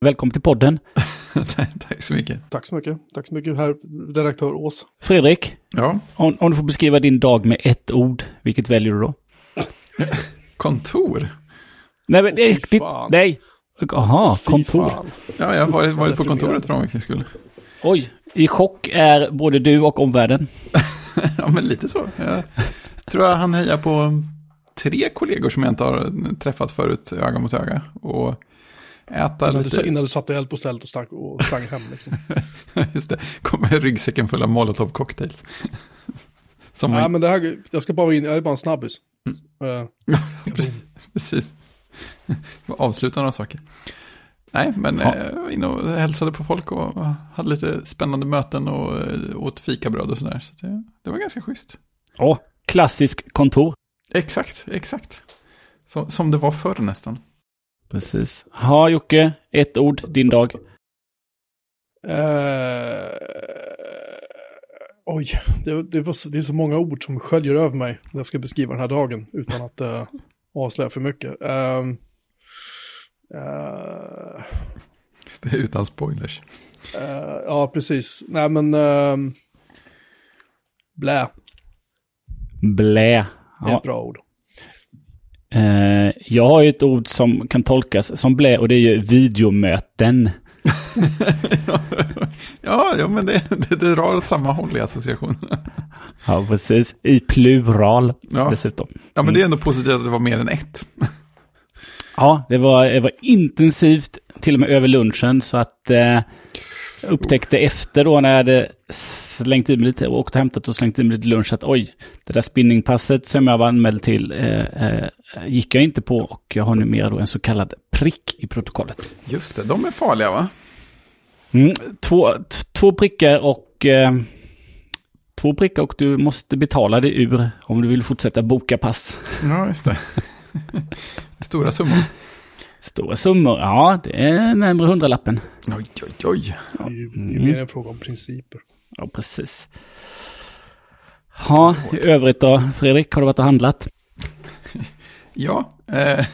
Välkommen till podden. Tack så mycket. Tack så mycket. Tack så mycket, herr redaktör Ås. Fredrik, Ja, om, om du får beskriva din dag med ett ord, vilket väljer du då? kontor. Nej, men, det, fan. nej. Jaha, kontor. fan. Ja, jag har varit, varit på kontoret för en veckas skull. Oj, i chock är både du och omvärlden. Ja, men lite så. Jag tror jag han hejar på tre kollegor som jag inte har träffat förut öga mot öga. Och äta Innan lite... du, innan du satte eld på stället och, stack, och sprang hem liksom. Just det, kommer med ryggsäcken full av molotov cocktails. Som Nej, man... men det här, jag ska bara in, jag är bara en snabbis. Eh, precis. precis. Avsluta några saker. Nej, men Ja. eh, in och hälsade på folk och hade lite spännande möten och eh, åt fikabröd och sådär. Så det, det var ganska schysst. Åh, klassisk kontor. Exakt, exakt. Så, som det var förr nästan. Precis. Ha Jocke, ett ord, din dag. eh, oj, det, det, var så, det är så många ord som sköljer över mig när jag ska beskriva den här dagen utan att uh, avslöja för mycket. Just det, utan spoilers. ja, precis. Nej, men... Uh, blä, Blä. det är Ja. ett bra ord. Eh, jag har ju ett ord som kan tolkas som blä och det är ju videomöten. ja, ja, men det, det, det drar åt samma håll i associationen. Ja, precis. I plural Ja. dessutom. ja, men det är ändå positivt att det var mer än ett. Ja, det var, det var intensivt, till och med över lunchen, så att eh, jag upptäckte efter då när jag hade slängt i mig lite, åkt och hämtat och slängt i mig lite lunch att oj, det där spinningpasset som jag var anmäld till eh, eh, gick jag inte på och jag har numera då en så kallad prick i protokollet. Just det, de är farliga va? Mm, två, två prickar och eh, två prickar och du måste betala det ur om du vill fortsätta boka pass. Ja, just det. Stora summor. Stora summor, ja det är närmare hundralappen. Oj, oj, oj. Det är ju, det är mer en fråga om principer. Ja, precis. Ja, i övrigt då, Fredrik, har du varit och handlat? Ja, eh,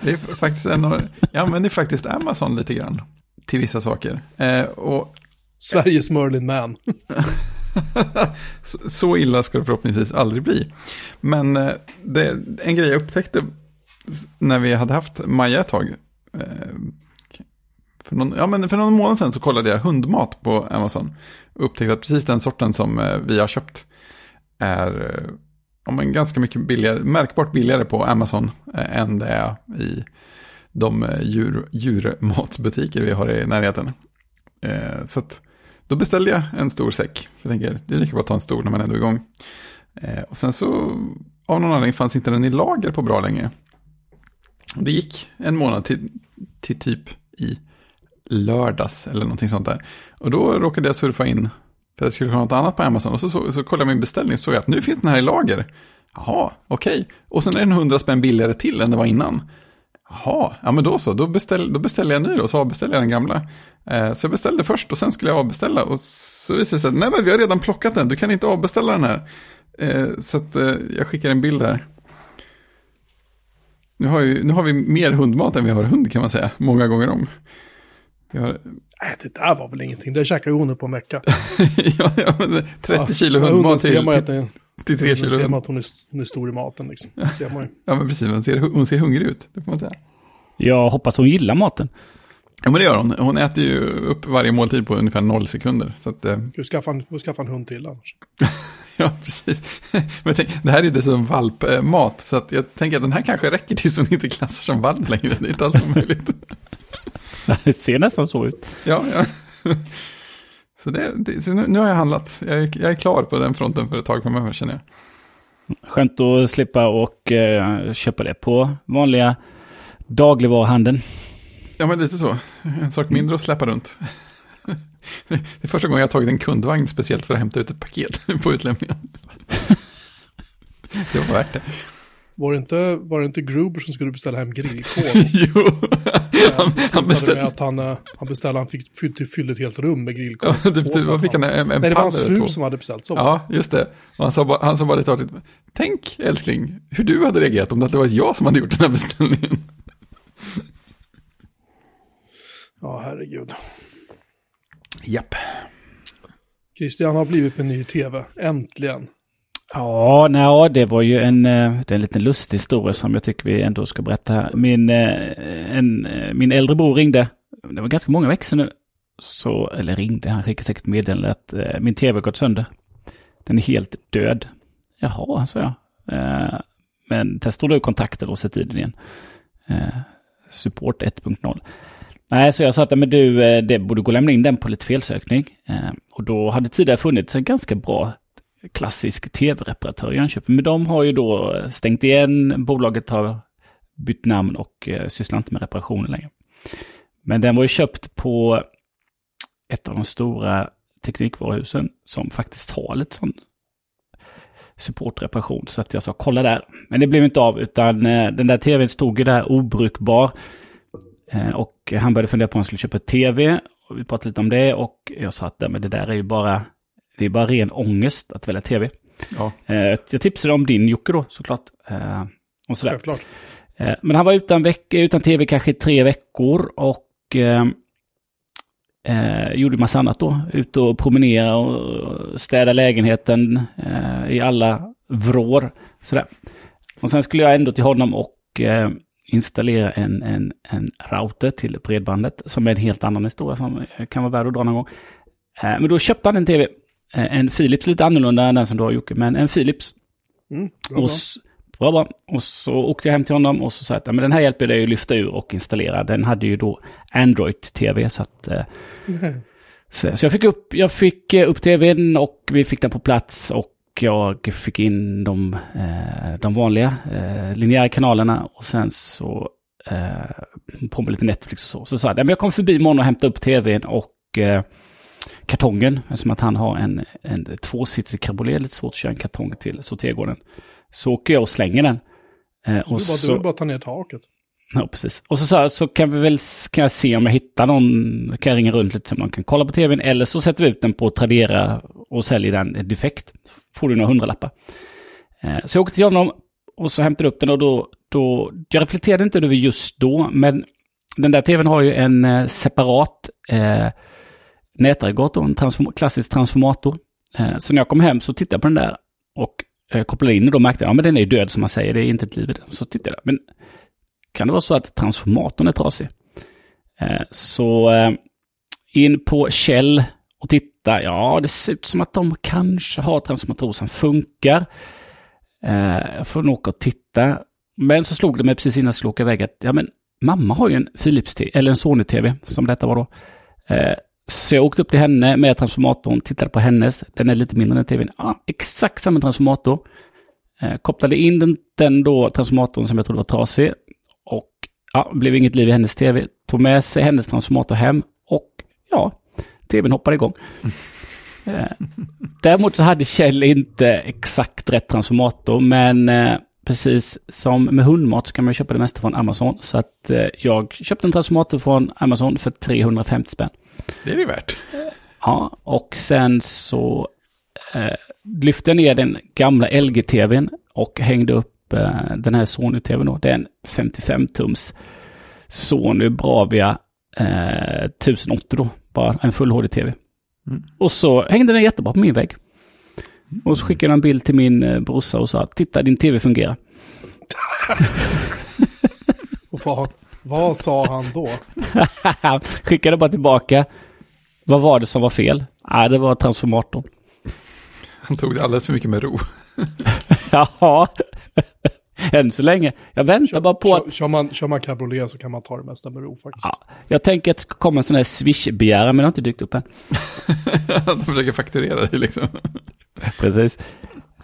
det är faktiskt en av, jag använder faktiskt Amazon lite grann till vissa saker. Eh, och Sveriges Merlin Man. så, så illa ska det förhoppningsvis aldrig bli. Men eh, det, en grej jag upptäckte när vi hade haft Maja ett tag. Eh, för, någon, ja, men för någon månad sedan så kollade jag hundmat på Amazon. Och upptäckte att precis den sorten som eh, vi har köpt är eh, ja, men ganska mycket billigare, märkbart billigare på Amazon än det är i de djur, djurmatsbutiker vi har i närheten. Så att då beställde jag en stor säck. Jag tänker, det är lika bra att ta en stor när man ändå är igång. Och sen så, av någon anledning fanns inte den i lager på bra länge. Det gick en månad till, till typ i lördags eller någonting sånt där. Och då råkade jag surfa in för att jag skulle ha något annat på Amazon. Och så, så, så kollade jag min beställning och såg att nu finns den här i lager. Jaha, okej. Och sen är den 100 spänn billigare till än det var innan. Jaha, ja men då så, då, beställ, då beställer jag en ny då, så avbeställer jag den gamla. Eh, så jag beställde först och sen skulle jag avbeställa och så visade det sig att nej men vi har redan plockat den, du kan inte avbeställa den här. Eh, så att eh, jag skickar en bild här. Nu har, ju, nu har vi mer hundmat än vi har hund kan man säga, många gånger om. Har, Nej, det där var väl ingenting. Det käkar ju hon på en vecka. ja, ja, men 30 kilo Ja, hunden hundmat ser till, man att till, det- till 3 Då kilo ser hund. man att hon är, hon är stor i maten liksom. Det ser man ju. Ja men precis, hon ser, hon ser hungrig ut, det får man säga. Jag hoppas hon gillar maten. Ja men det gör hon, hon äter ju upp varje måltid på ungefär noll sekunder. Så att, eh, Ska du skaffa en, skaffa en hund till annars? Ja, precis. Men tänk, det här är dessutom valpmat, så att jag tänker att den här kanske räcker tills hon inte klassar som valp längre. Det är inte alls omöjligt. Det ser nästan så ut. Ja, ja. Så, det, det, så nu, nu har jag handlat. Jag är, jag är klar på den fronten för ett tag framöver känner jag. Skönt att slippa och eh, köpa det på vanliga dagligvaruhandeln. Ja, men lite så. En sak mindre att släppa runt. Det är första gången jag har tagit en kundvagn speciellt för att hämta ut ett paket på utlämningen. Det var värt det. Var det inte, var det inte Gruber som skulle beställa hem grillkol? Jo, han, han beställde... att han, eh, han beställde, han fick fylla ett helt rum med grillkol. Ja, det vad fick han? En, en Nej, det var hans fru som hade beställt så. Ja, just det. Och han sa bara, han sa bara lite artigt, tänk älskling, hur du hade reagerat om det hade varit jag som hade gjort den här beställningen. Ja, herregud. Japp. Christian har blivit en ny tv. Äntligen. Ja, nej, det var ju en, eh, det är en liten lustig historia som jag tycker vi ändå ska berätta här. Min, eh, en, eh, min äldre bror ringde, det var ganska många veckor sedan nu, så, eller ringde, han skickade säkert meddelande att min tv gått sönder. Den är helt död. Jaha, sa jag. Men testar du kontakter och sätt i den igen. Support 1.0. Nej, så jag sa att men du, eh, det borde gå att lämna in den på lite felsökning. Eh, och då hade tidigare funnits en ganska bra klassisk tv-reparatör i Jönköping. Men de har ju då stängt igen, bolaget har bytt namn och eh, sysslar inte med reparationer längre. Men den var ju köpt på ett av de stora teknikvaruhusen som faktiskt har lite sån supportreparation. Så att jag sa kolla där. Men det blev inte av utan eh, den där tvn stod ju där obrukbar. Eh, och han började fundera på om han skulle köpa tv. Och vi pratade lite om det och jag sa att det där är ju bara det är bara ren ångest att välja tv. Ja. Eh, jag tipsade om din Jocke då såklart. Eh, och sådär. Självklart. Men han var utan, veck utan tv kanske i tre veckor och Eh, gjorde massa annat då. Ut och promenera och städa lägenheten eh, i alla vrår. Sådär. Och sen skulle jag ändå till honom och eh, installera en, en, en router till bredbandet. Som är en helt annan historia som kan vara värd att dra någon gång. men då köpte han en tv Eh, en Philips, lite annorlunda än den som du har Jocke, men en Philips. Mm, bra, och, bra. bra, bra. Och så åkte jag hem till honom och så sa jag att men den här hjälper dig att lyfta ur och installera. Den hade ju då Android-TV så att... Mm. Så, så, jag fick upp, jag fick eh, upp tvn och vi fick den på plats och jag fick in de, de vanliga linjära kanalerna och sen så på med lite Netflix och så. Så sa jag, jag kommer förbi imorgon och hämtar upp tvn och kartongen, eftersom att han har en, en tvåsitsig cabriolet, lite svårt att köra en kartong till sortergården. Så åker jag och slänger den. Eh, och du, bara, så, du bara ta ner taket. Ja, precis. Och så, så, så kan vi väl kan jag se om jag hittar någon, kan jag ringa runt lite så man kan kolla på tvn, eller så sätter vi ut den på Tradera och säljer den defekt. Får du några hundralappar. Eh, så jag åkte till honom och så hämtade upp den och då, då, jag reflekterade inte över just då, men den där tvn har ju en eh, separat eh, nätaggregat och en transform klassisk transformator. Eh, så när jag kom hem så tittade jag på den där och eh, kopplade in och då märkte jag, ja men den är död som man säger, det är inte ett liv i den. Så tittade jag, men kan det vara så att transformatorn är trasig? Eh, så eh, in på Kjell och titta, ja det ser ut som att de kanske har transformatorer som funkar. Eh, jag får nog åka och titta. Men så slog det mig precis innan jag skulle åka iväg att, ja men mamma har ju en Philips eller en Sony-TV som detta var då. Så jag åkte upp till henne med transformatorn, tittade på hennes, den är lite mindre än tvn. Ja, exakt samma transformator. Kopplade in den, den då transformatorn som jag trodde var trasig. Och ja, blev inget liv i hennes tv. Tog med sig hennes transformator hem och ja, tvn hoppade igång. eh, däremot så hade Kjell inte exakt rätt transformator, men eh, precis som med hundmat så kan man köpa det mesta från Amazon. Så att eh, jag köpte en transformator från Amazon för 350 spänn. Det är det värt. Ja, och sen så eh, lyfte jag ner den gamla LG-TVn och hängde upp eh, den här Sony-TVn då. Det är en 55-tums Sony Bravia eh, 1080 då. Bara en full HD-TV. Mm. Och så hängde den jättebra på min vägg. Och så skickade jag en bild till min eh, brorsa och sa titta din tv fungerar. vad, vad sa han då? skickade bara tillbaka. Vad var det som var fel? Nej, det var transformatorn. Han tog det alldeles för mycket med ro. ja, än så länge. Jag väntar kör, bara på kör, att... Kör man, kör man cabriolet så kan man ta det mesta med ro faktiskt. Ja, jag tänker att det ska komma en sån här swish-begäran, men det har inte dykt upp än. De försöker fakturera dig liksom. Precis.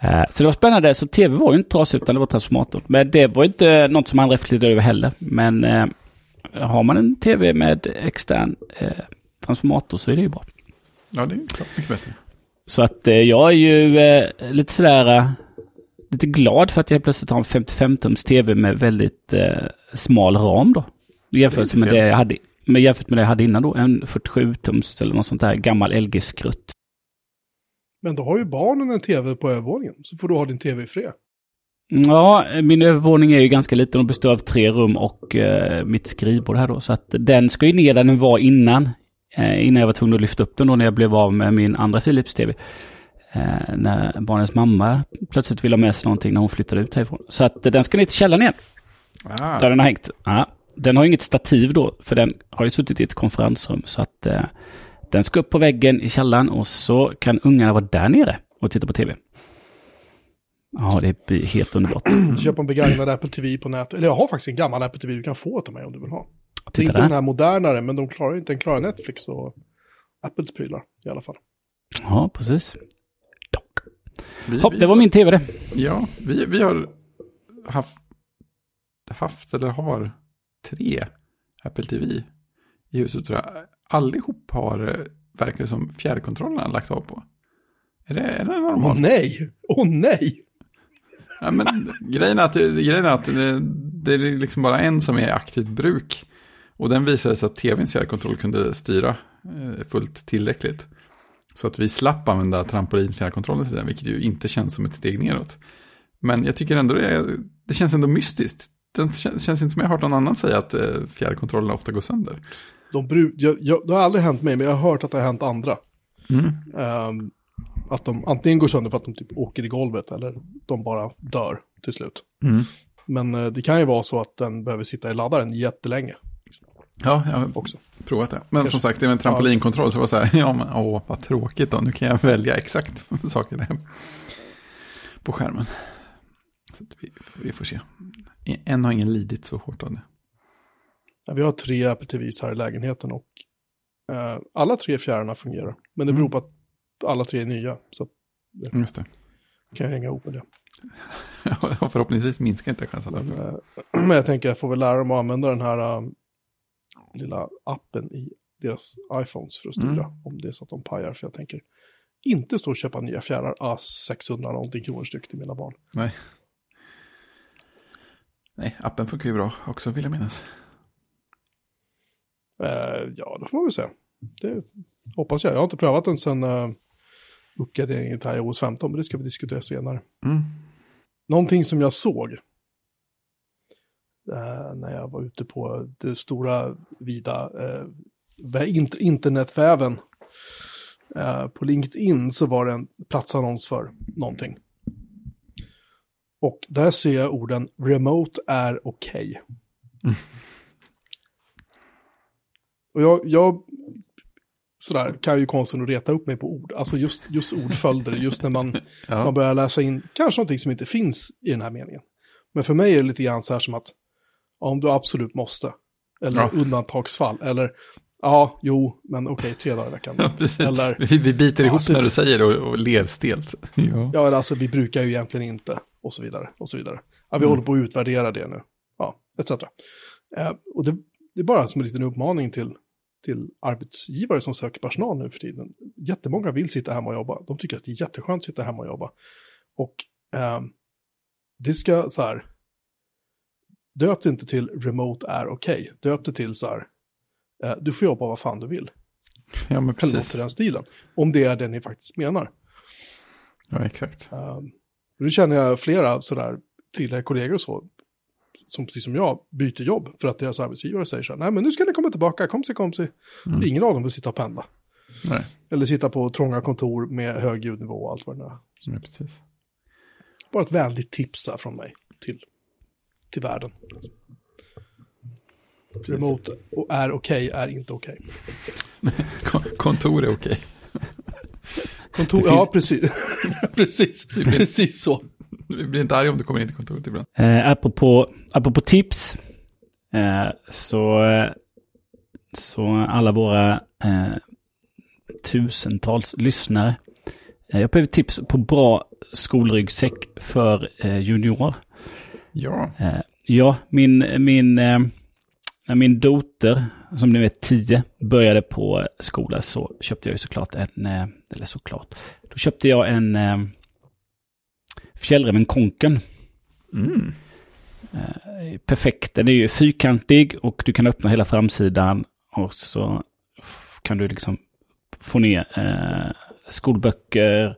Eh, så det var spännande. Så tv var ju inte trasig utan det var transformatorn. Men det var inte något som han reflekterade över heller. Men eh, har man en tv med extern eh, transformator så är det ju bra. Ja, det är klart mycket bättre. Så att eh, jag är ju eh, lite sådär eh, lite glad för att jag plötsligt har en 55-tums tv med väldigt smal ram då. Jämfört med det jag hade, med jämfört med det jag hade innan då. En 47-tums eller något sånt där gammal LG-skrutt. Men då har ju barnen en tv på övervåningen, så får du ha din tv i fred. Ja, min övervåning är ju ganska liten och består av tre rum och eh, mitt skrivbord här då. Så att den ska ju ner där den var innan. Eh, innan jag var tvungen att lyfta upp den då när jag blev av med min andra Philips TV. Eh, när barnens mamma plötsligt ville ha med sig någonting när hon flyttade ut härifrån. Så att den ska ner till källaren igen. Ah, Där den har hängt. Ja, den har inget stativ då, för den har ju suttit i ett konferensrum. Så att eh, den ska upp på väggen i källaren och så kan ungarna vara där nere och titta på tv. Ja, det blir helt underbart. Köpa en begagnad Apple TV på nätet. Eller jag har faktiskt en gammal Apple TV du kan få till mig om du vill ha. Det är Titta inte den där. här modernare, men de klarar, inte- den klarar Netflix och Apples prylar i alla fall. Ja, precis. Vi, Hopp, vi, det var min tv det. Ja, vi, vi har haft, haft eller har tre Apple TV i huset tror jag. Allihop har, eh, verkar som, fjärrkontrollerna lagt av på. Är det, är det Åh normalt? nej! Åh nej! Ja, men grejen är att, grejen är att det, det är liksom bara en som är i aktivt bruk. Och den visade sig att tvns fjärrkontroll kunde styra eh, fullt tillräckligt. Så att vi slapp använda trampolinfjärrkontrollen till den, vilket ju inte känns som ett steg neråt. Men jag tycker ändå det, är, det känns ändå mystiskt. Det kän- känns inte som jag har hört någon annan säga att eh, fjärrkontrollerna ofta går sönder. De bru- jag, jag, det har aldrig hänt mig, men jag har hört att det har hänt andra. Mm. Ehm, att de antingen går sönder för att de typ åker i golvet eller de bara dör till slut. Mm. Men eh, det kan ju vara så att den behöver sitta i laddaren jättelänge Ja, jag har också. provat det. Men som Kanske. sagt, det är en trampolinkontroll, så det var så här, ja men åh, vad tråkigt då, nu kan jag välja exakt saker där på skärmen. Så vi, vi får se. Än har ingen lidit så hårt av det. Ja, vi har tre Apple TVs här i lägenheten och eh, alla tre fjärrarna fungerar. Men det beror Mm. på att alla tre är nya. Så att Just det. kan jag hänga ihop med det. Förhoppningsvis minskar inte chansen. Men, eh, men jag tänker jag får väl lära dem att använda den här eh, lilla appen i deras iPhones för att styra. Mm. Om det är så att de pajar. För jag tänker inte stå och köpa nya fjärrar. Ah, 600 någonting kronor styck till mina barn. Nej. Nej, appen funkar ju bra också vill jag minnas. Eh, ja, det får man väl säga. Det hoppas jag. Jag har inte prövat den sedan uh, uppgraderingen till iOS 15. Men det ska vi diskutera senare. Mm. Någonting som jag såg eh, när jag var ute på det stora vida eh, vä- int- internetväven. Eh, på LinkedIn så var det en platsannons för någonting. Och där ser jag orden remote är okej. Och jag, jag sådär, kan ju konsten att reta upp mig på ord. Alltså just, just ordföljder, just när man Ja. man börjar läsa in kanske någonting som inte finns i den här meningen. Men för mig är det lite grann så här som att om du absolut måste. Eller Ja. undantagsfall. Eller ja, jo, men okej, tre dagar i veckan. Ja, precis. Eller, Vi, vi biter ihop Alltså- när du säger det och, och ler stelt. Ja. ja, eller alltså vi brukar ju egentligen inte. Och så vidare, och så vidare. Ja, vi Mm. håller på att utvärdera det nu. Ja, etc. Eh, och det, det är bara som en liten uppmaning till, till arbetsgivare som söker personal nu för tiden. Jättemånga vill sitta hemma och jobba. De tycker att det är jätteskönt att sitta hemma och jobba. Och ehm, det ska så här, döp det inte till remote är okej. Döp det till så här, eh, du får jobba vad fan du vill. ja, men Eller något precis. i den stilen. Om det är det ni faktiskt menar. Ja, exakt. Um, nu känner jag flera sådär tidigare kollegor och så, som precis som jag byter jobb för att deras arbetsgivare säger så här, nej men nu ska ni komma tillbaka, kom se, kom se. Mm. Ingen av dem vill sitta och pendla. Nej, Eller sitta på trånga kontor med hög ljudnivå och allt vad det är. ja, precis. Bara ett vänligt tips här från mig till, till världen. Remote och är okej är inte okej. Kon- Kontor är okej. Kontor, Det ja precis. precis, precis så. Vi blir inte arga om du kommer in till kontoret ibland. Eh, apropå, apropå tips. Eh, så, så alla våra eh, tusentals lyssnare. Eh, jag behöver tips på bra skolryggsäck för eh, juniorer. Ja, Eh, ja, min, min, eh, när min dotter, som nu är tio, började på skola så köpte jag ju såklart en, eh, eller såklart, då köpte jag en eh, Fjällräven Konken. mm. Eh, perfekt, den är ju fyrkantig och du kan öppna hela framsidan och så kan du liksom få ner eh, skolböcker,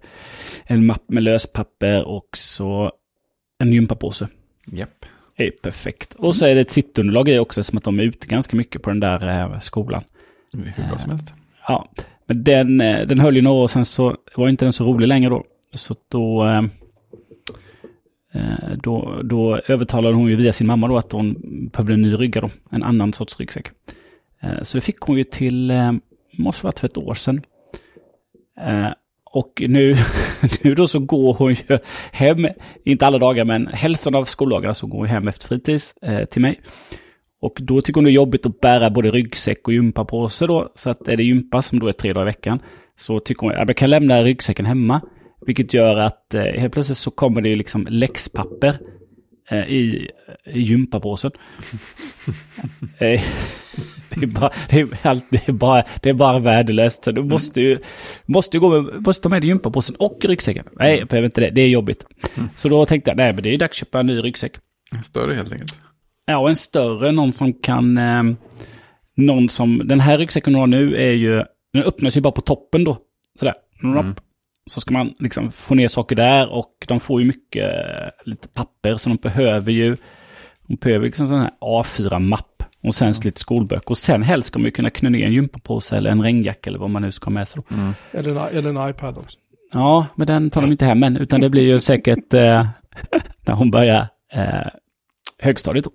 en mapp med löspapper och så en gympapåse. Japp. Det är perfekt. Och så är det ett sittunderlag i också, som att de är ute ganska mycket på den där eh, skolan. Det är hur bra som helst. Ja, men den, eh, den höll ju några år, sen så var inte den så rolig längre då. Så då, eh, eh, då, då övertalade hon ju via sin mamma då att hon behövde en ny rygga då, en annan sorts ryggsäck. Eh, Så det fick hon ju till, eh, måste varit för ett år sedan. Och nu, nu då så går hon ju hem, inte alla dagar men hälften av skoldagarna så går hon hem efter fritids eh, till mig. Och då tycker hon det är jobbigt att bära både ryggsäck och gympapåse då. Så att är det gympa som då är tre dagar i veckan så tycker hon att jag kan lämna ryggsäcken hemma. Vilket gör att eh, helt plötsligt så kommer det ju liksom läxpapper i, i gympapåsen. Eh, det, är bara, det, är allt, det, är bara, det är bara värdelöst. Så du måste ju, måste ju gå med, måste ta med dig gympapåsen och ryggsäcken. Nej, jag behöver inte det. Det är jobbigt. Så då tänkte jag, nej men det är dags att köpa en ny ryggsäck. Större helt enkelt. Ja, en större, någon som kan... Eh, någon som... Den här ryggsäcken du har nu är ju... Den öppnas ju bara på toppen då. Sådär. Mm. Så ska man liksom få ner saker där och de får ju mycket eh, lite papper så de behöver ju... De behöver liksom sån här A4-mapp och sen lite skolböcker. Och sen helst ska man ju kunna knö ner en gympapåse eller en regnjacka eller vad man nu ska ha med sig. Då. Eller en, eller en iPad också. Ja, men den tar de inte hem än, utan det blir ju säkert eh, när hon börjar eh, högstadiet.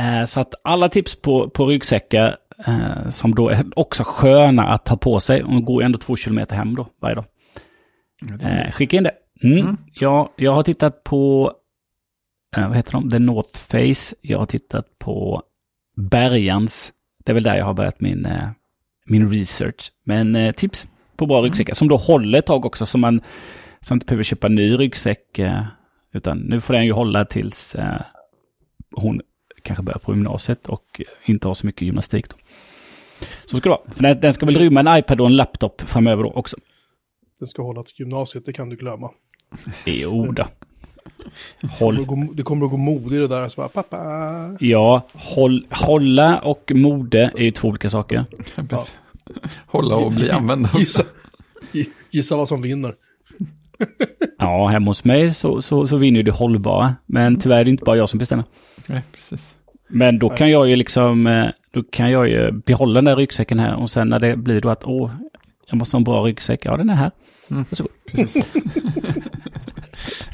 Eh, så att alla tips på, på ryggsäckar eh, som då är också sköna att ta på sig. Hon går ju ändå två kilometer hem då varje dag. Eh, skicka in det. Mm. Mm. Ja, jag har tittat på, eh, vad heter de, The North Face. Jag har tittat på Bergans. Det är väl där jag har börjat min, eh, min research. Men eh, tips på bra ryggsäckar som då håller ett tag också. Så man som inte behöver köpa ny ryggsäck. Eh, utan nu får den ju hålla tills hon kanske börjar på gymnasiet och inte har så mycket gymnastik. Då. Så ska det vara. För den, den ska väl rymma en iPad och en laptop framöver då också. Den ska hålla till gymnasiet, det kan du glömma. Jo då. Det Håll, kommer att gå, det kommer att gå mod i det där. Så bara, pappa. ja, håll, hålla och mode är ju två olika saker. Precis. Hålla och bli använd. Gissa, gissa vad som vinner. Ja, hemma hos mig så, så, så vinner ju det hållbara. Men tyvärr är det inte bara jag som bestämmer. Nej, precis. Men då kan jag ju liksom, eh, då kan jag ju behålla den där ryggsäcken här och sen när det blir då att åh, jag måste ha en bra ryggsäck, ja den är här. Mm. Varsågod. precis.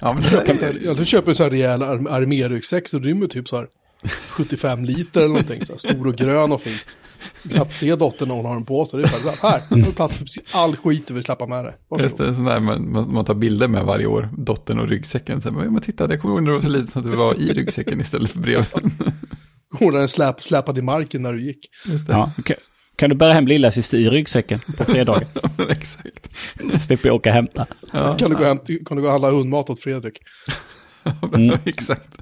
ja, men det Köper, är, jag jag köper en sån här rejäl arm- arméryggsäck så rymmer typ så här 75 liter eller någonting. Så här, stor och grön och fin. Knappt se dottern när hon har den på sig. Det är bara så här, här, har du plats för all skit du vill släppa med dig. Just det, sån där man, man, man tar bilder med varje år, dottern och ryggsäcken. Sen, men titta, det kommer ihåg när du var så liten så att du var i ryggsäcken istället för bredvid. Hon hade släp, släpad i marken när du gick. Just det. Ja, kan, kan du bära hem lilla syster i ryggsäcken på fredagar? Exakt. Slipper jag åka och hämta. Ja, Kan du, gå hem, kan du gå och handla hundmat åt Fredrik? Mm. exakt.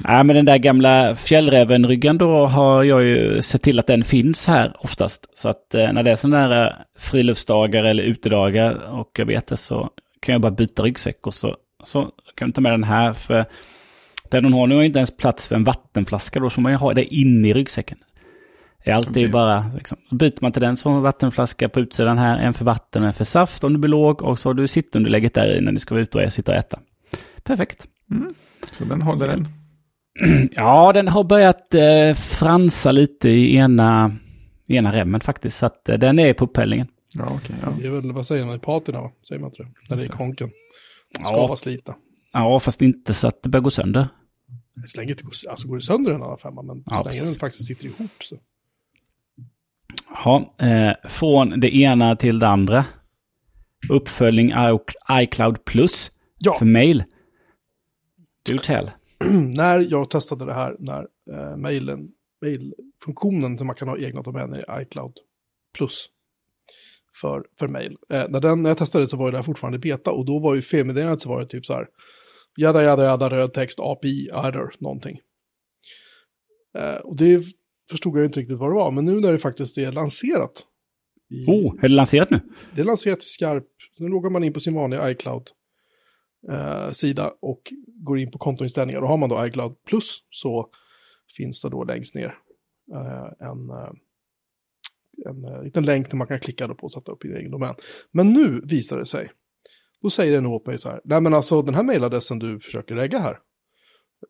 Nej, men den där gamla fjällrävenryggen då har jag ju sett till att den finns här oftast. Så att eh, när det är sådana där eh, friluftsdagar eller utedagar och jag vet det så kan jag bara byta ryggsäck och så, så kan jag ta med den här. För den hon har nu har inte ens plats för en vattenflaska då, så man ju ha det inne i ryggsäcken. Det är Okej. bara, liksom, byter man till den som en vattenflaska på utsidan här, en för vatten och en för saft om du blir låg och så har du sittunderlägget där i när ni ska vara ute och sitta och äta. Perfekt. Så den håller den. Ja, den har börjat eh, fransa lite i ena, i ena remmen faktiskt. Så att eh, den är på upphällningen. Ja, okej. ja. Det är väl, vad säger man, i patina va? Säger man inte det? När det är konken. Ska Ja. vara. Ja, fast inte så att det börjar gå sönder. Så länge det går, alltså går det sönder en annan femma, men Ja, så länge den faktiskt sitter ihop så. Ja, eh, från det ena till det andra. Uppföljning i- iCloud Plus Ja, för mail. Do tell. när jag testade det här, när eh, mailen, mailfunktionen som man kan ha egna domäner i iCloud plus för, för mail. Eh, när, den, när jag testade det så var det fortfarande beta och då var ju felmeddelandet så var det typ så här jada jada jada röd text API error någonting. Eh, och det förstod jag inte riktigt vad det var, men nu när det faktiskt är lanserat. I, Oh, är det lanserat nu? det är lanserat i skarp. Nu loggar man in på sin vanliga iCloud-sida och går in på kontoinställningar. Då har man då iCloud Plus så finns det då längst ner eh, en, eh, en eh, liten länk där man kan klicka på och sätta upp sin egen domän. Men nu visar det sig då säger den åt mig så här, nej men alltså den här mailadressen du försöker lägga här,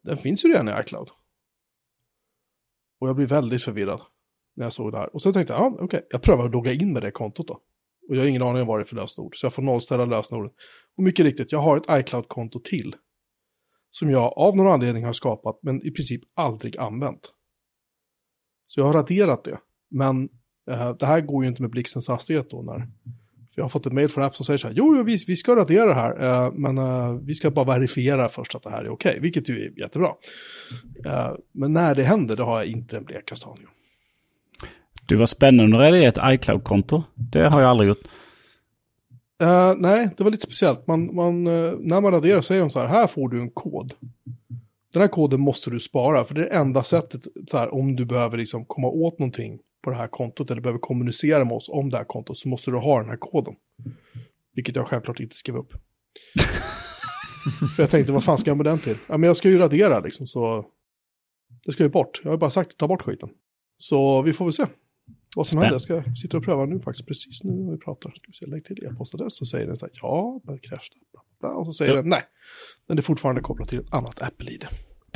den finns ju redan i iCloud. Och jag blir väldigt förvirrad när jag såg det här. Och så tänkte jag, ja okej, okay. jag prövar att logga in med det kontot då. Och jag har ingen aning om vad det är för lösenord, så jag får nollställa lösenordet. Och mycket riktigt, jag har ett iCloud-konto till. Som jag av någon anledning har skapat, men i princip aldrig använt. Så jag har raderat det. Men eh, det här går ju inte med blixtens hastighet då när... Jag har fått ett mail från app som säger så här, jo, jo vi, vi ska radera det här, eh, men eh, vi ska bara verifiera först att det här är okej, okay, vilket ju är jättebra. Eh, men när det händer, det har jag inte den blekaste aning om. Du var spännande att radera ett iCloud-konto. Det har jag aldrig gjort. Uh, nej, det var lite speciellt. Man, man, uh, när man raderar säger de så här, här får du en kod. Den här koden måste du spara, för det är det enda sättet så här, om du behöver liksom komma åt någonting på det här kontot eller behöver kommunicera med oss om det här kontot så måste du ha den här koden. Vilket jag självklart inte skrev upp. för jag tänkte, vad fan ska jag med den till? Ja, men jag ska ju radera liksom, så det ska ju bort. Jag har bara sagt, ta bort skiten. Så vi får väl se vad som händer. Jag ska sitta och pröva nu faktiskt, precis nu när vi pratar. Ska vi se, lägg till e-postadress, så säger den så här, ja, bekräfta, bla, bla, och så säger ja. den nej. Den är fortfarande kopplad till ett annat Apple-ID.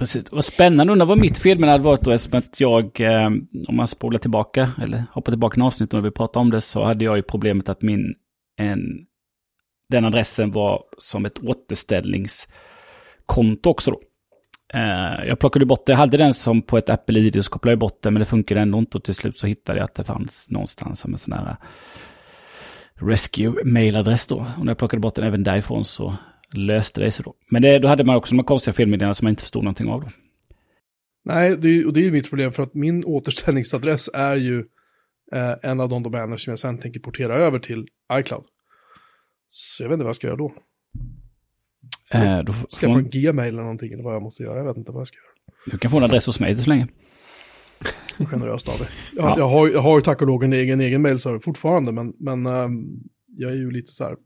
Precis, vad spännande. Undrar vad mitt fel med det hade varit då, eftersom att jag, eh, om man spolar tillbaka, eller hoppar tillbaka en avsnitt när vi pratade om det, så hade jag ju problemet att min, en, den adressen var som ett återställningskonto också då. Eh, jag plockade bort det, jag hade den som på ett Apple-ID så kopplade jag bort den, men det funkade ändå inte. Och till slut så hittade jag att det fanns någonstans som en sån här eh, rescue-mailadress då. Och när jag plockade bort den även därifrån så löste det sig då. Men det, då hade man också de konstiga felmeddelanden som man inte förstod någonting av då. Nej, det är, och det är ju mitt problem för att min återställningsadress är ju eh, en av de domäner som jag sen tänker portera över till iCloud. Så jag vet inte vad jag ska göra då. Eh, då Skaffa en gmail eller någonting eller vad jag måste göra. Jag vet inte vad jag ska göra. Du kan få en adress hos mig så länge. Generöst av dig. Jag, ja. jag, har, jag har ju tack och lov en egen, egen mailserver fortfarande, men, men um, jag är ju lite så här,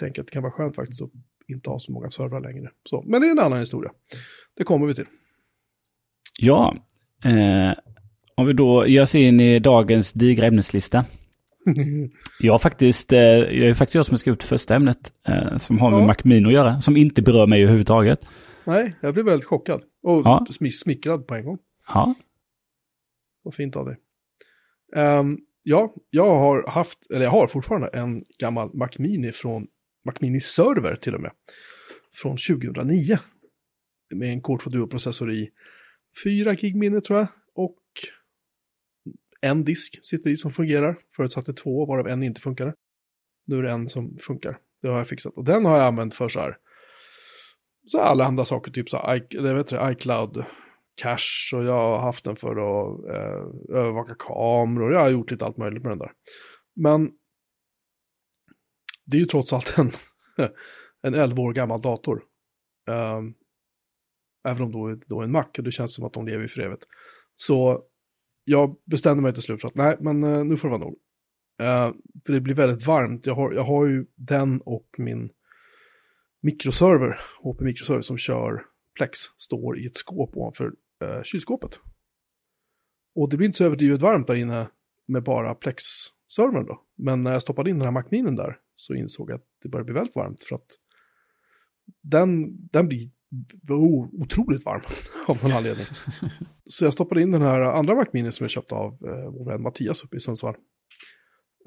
tänker att det kan vara skönt faktiskt att inte ha så många servrar längre. Så, men det är en annan historia. Det kommer vi till. Ja, eh, om vi då ger oss in i dagens digra ämneslista. jag har faktiskt, eh, jag är faktiskt jag som har skrivit första ämnet eh, som har med ja. Macmino att göra, som inte berör mig överhuvudtaget. Nej, jag blev väldigt chockad och ja. smickrad på en gång. Ja. Vad fint av dig. Um, ja, jag har haft, eller jag har fortfarande en gammal Mac Mini från Mac Mini Server till och med. Från 2009. Med en Core 2 Duo-processor i 4 gig minne tror jag. Och en disk sitter i som fungerar. Förut satt det två, varav en inte funkade. Nu är det en som funkar. Det har jag fixat. Och den har jag använt för så här, så här alla andra saker, typ så här, jag vet det, iCloud cache och jag har haft den för att eh, övervaka kameror. Jag har gjort lite allt möjligt med den där. Men det är ju trots allt en, en 11 år gammal dator. Um, även om då, då är en Mac och det känns som att de lever i för evigt. Så jag bestämde mig till slut för att nej, men uh, nu får det vara nog. Uh, för det blir väldigt varmt. Jag har, jag har ju den och min mikroserver, HP mikroserver som kör Plex, står i ett skåp ovanför uh, kylskåpet. Och det blir inte så överdrivet varmt där inne med bara Plex-servern då. Men när jag stoppade in den här Macminen där så insåg jag att det började bli väldigt varmt för att den, den blir otroligt varm av någon anledning. Så jag stoppade in den här andra Mac Mini som jag köpte av eh, vår vän Mattias uppe i Sundsvall.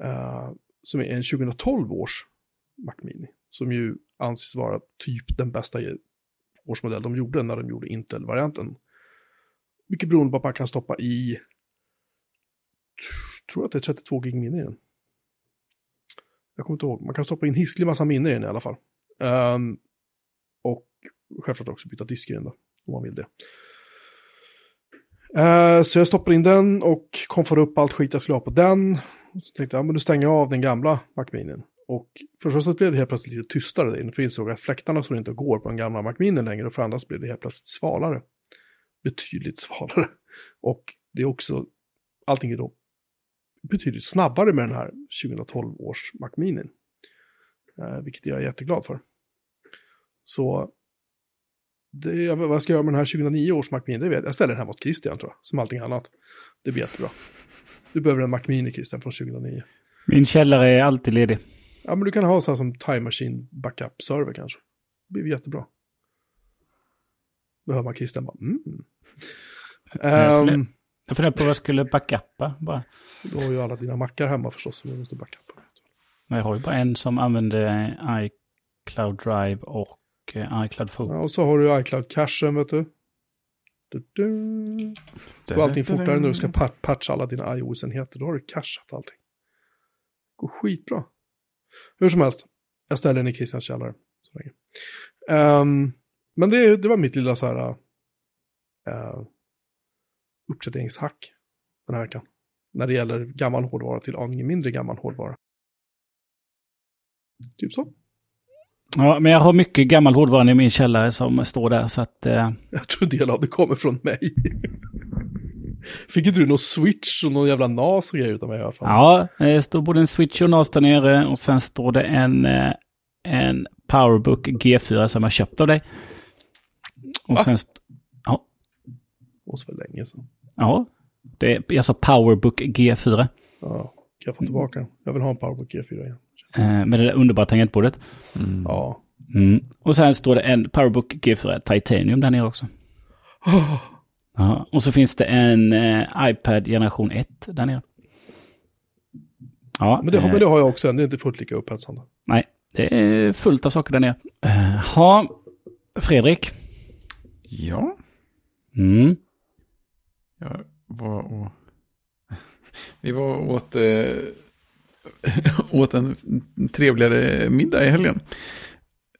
Uh, som är en 2012 års Mac Mini. Som ju anses vara typ den bästa årsmodell de gjorde när de gjorde Intel-varianten. Mycket beroende på att man kan stoppa i, tror att det är 32 gig minne i den. Jag kommer inte ihåg, man kan stoppa in hisklig massa minne i den i alla fall. Um, och självklart också byta disk i den då, om man vill det. Uh, så jag stoppar in den och konfar upp allt skit jag skulle ha på den. Och så tänkte jag, men du stänger av den gamla Macminen. Och för det första blev det helt plötsligt lite tystare där inne, för jag insåg att fläktarna som inte går på den gamla Macminen längre. Och för andra så blev det helt plötsligt svalare. Betydligt svalare. Och det är också, allting är då betydligt snabbare med den här 2012 års Mac Mini. Eh, vilket jag är jätteglad för. Så det, vad ska jag göra med den här 2009 års Mac Mini? Det vet jag. Jag ställer den här mot Christian tror jag, som allting annat. Det blir jättebra. Du behöver en Mac Mini Christian från 2009. Min källare är alltid ledig. Ja, men du kan ha så här som Time Machine Backup-server kanske. Det blir jättebra. Då hör man Christian bara, mm. Um, Jag funderar på vad jag skulle backuppa bara. du har ju alla dina mackar hemma förstås som du måste backuppa. Men jag har ju bara en som använder iCloud Drive och eh, iCloud Photo. Ja, och så har du iCloud-cachen, vet du. du, du. Går allting fortare när du ska pa- patcha alla dina iOS-enheter. Då har du cacheat allting. Det går skitbra. Hur som helst, jag ställer den i Christians källare. Så länge. Ehm, men det, det var mitt lilla så här uh, uppdateringshack den här veckan. När det gäller gammal hårdvara till aningen mindre gammal hårdvara. Typ så. Ja, men jag har mycket gammal hårdvara i min källare som står där så att... Eh, Jag tror en del av det kommer från mig. Fick inte du någon switch och någon jävla NAS och grejer utan mig i alla fall? ja, det står både en switch och NAS där nere och sen står det en, eh, en Powerbook G4 som jag köpt av dig. Och Va? sen... Ja, Och så för länge sedan. Ja. Det är, jag sa Powerbook G4. Ja, kan jag få tillbaka den? Jag vill ha en Powerbook G4 igen. Eh, med det där underbara tangentbordet. Mm. Ja. Mm. Och sen står det en Powerbook G4 Titanium där nere också. Ja, och så finns det en eh, iPad generation 1 där nere. Ja, Men det, har- eh, men det har jag också än. Det är inte fullt lika upphetsande. nej, det är fullt av saker där nere. Uh, ha, Fredrik. Ja, Mm. Jag var och... Vi var och åt, eh, åt en trevligare middag i helgen.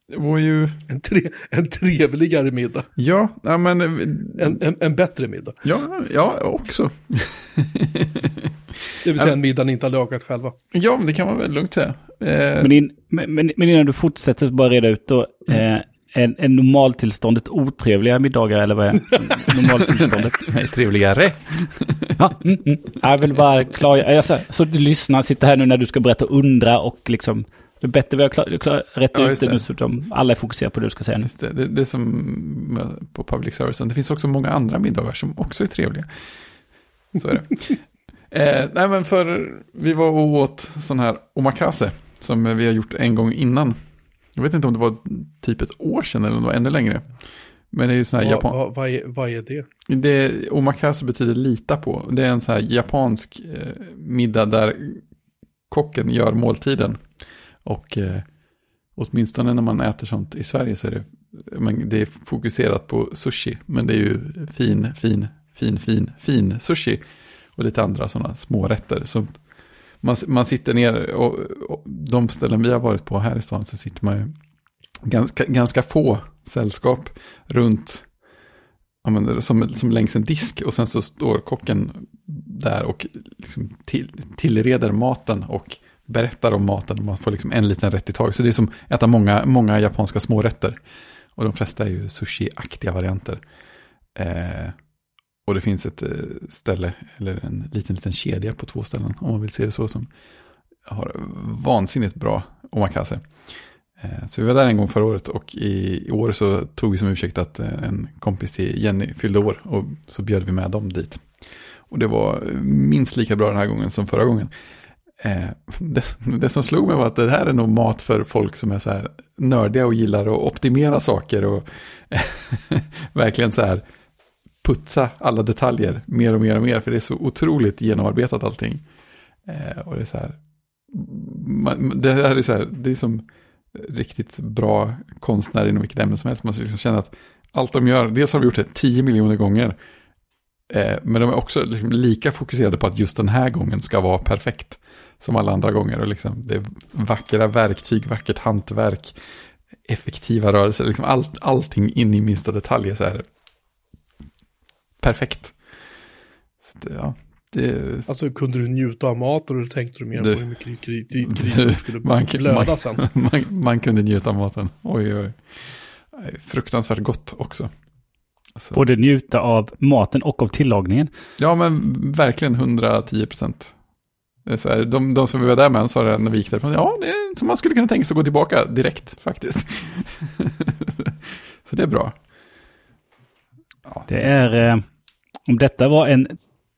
Det var ju... En, tre, en trevligare middag. Ja, ja men... En, en, en bättre middag. Ja, ja, också. Det vill säga en middag ni inte har lagat själva. Ja, men det kan man väl lugnt säga. Eh, Men, in, men, men men innan du fortsätter, bara reda ut då. Eh, en, en normaltillståndet otrevliga middagar eller vad är normaltillståndet? nej, trevligare. Ja, mm, mm. Jag vill bara klargöra. Sa- Så du lyssnar, sitter här nu när du ska berätta och undra och liksom... Det är bättre vi har klar, klar, rätt Ja, ut det nu så de, alla är fokuserade på det du ska säga nu. Just det, det, det är som på public servicen. Det finns också många andra middagar som också är trevliga. Så är det. eh, nej, men för vi var och åt sån här omakase som vi har gjort en gång innan. Jag vet inte om det var typ ett år sedan eller om det var ännu längre. Men det är ju sån här Vad, japan... vad, vad, är, vad är det? Det, omakase betyder lita på. Det är en sån här japansk eh, middag där kocken gör måltiden. Och eh, åtminstone när man äter sånt i Sverige så är det, men det är fokuserat på sushi. Men det är ju fin, fin, fin, fin, fin sushi. Och lite andra sådana små rätter. Så man, man sitter ner och, och de ställen vi har varit på här i stan så sitter man ju ganska, ganska få sällskap runt menar, som, som längs en disk och sen så står kocken där och liksom till, tillreder maten och berättar om maten och man får liksom en liten rätt i taget. Så det är som att äta många, många japanska smårätter. Och de flesta är ju sushi-aktiga varianter. Eh, och det finns ett eh, ställe, eller en liten, liten kedja på två ställen, om man vill se det så, som har vansinnigt bra omakase. Eh, så vi var där en gång förra året och i, år så tog vi som ursäkt att eh, en kompis till Jenny fyllde år och så bjöd vi med dem dit. Och det var minst lika bra den här gången som förra gången. Det, det som slog mig var att det här är nog mat för folk som är så här nördiga och gillar att optimera saker och verkligen så här putsa alla detaljer mer och mer och mer för det är så otroligt genomarbetat allting. Eh, och det är så här, man, det här är så här, det är som riktigt bra konstnär inom vilket ämne som helst. Man liksom känner att allt de gör, dels har de gjort det 10 miljoner gånger. Eh, men de är också liksom lika fokuserade på att just den här gången ska vara perfekt. Som alla andra gånger. Och liksom, det är vackra verktyg, vackert hantverk, effektiva rörelser. Liksom all, allting in i minsta detalj är så här perfekt. Så det, ja, det, Alltså kunde du njuta av mat och då tänkte du mer Du- på hur mycket krig du- krig skulle man- blöda man- sen. man, man kunde njuta av maten. Oj, oj. Fruktansvärt gott också. Alltså, Både njuta av maten och av tillagningen. Ja, men verkligen 110 procent. De, de som vi var där med sa det när vi gick därifrån. Ja, det är som man skulle kunna tänka sig att gå tillbaka direkt faktiskt. Så det är bra. Ja, Det är... Eh, om detta var en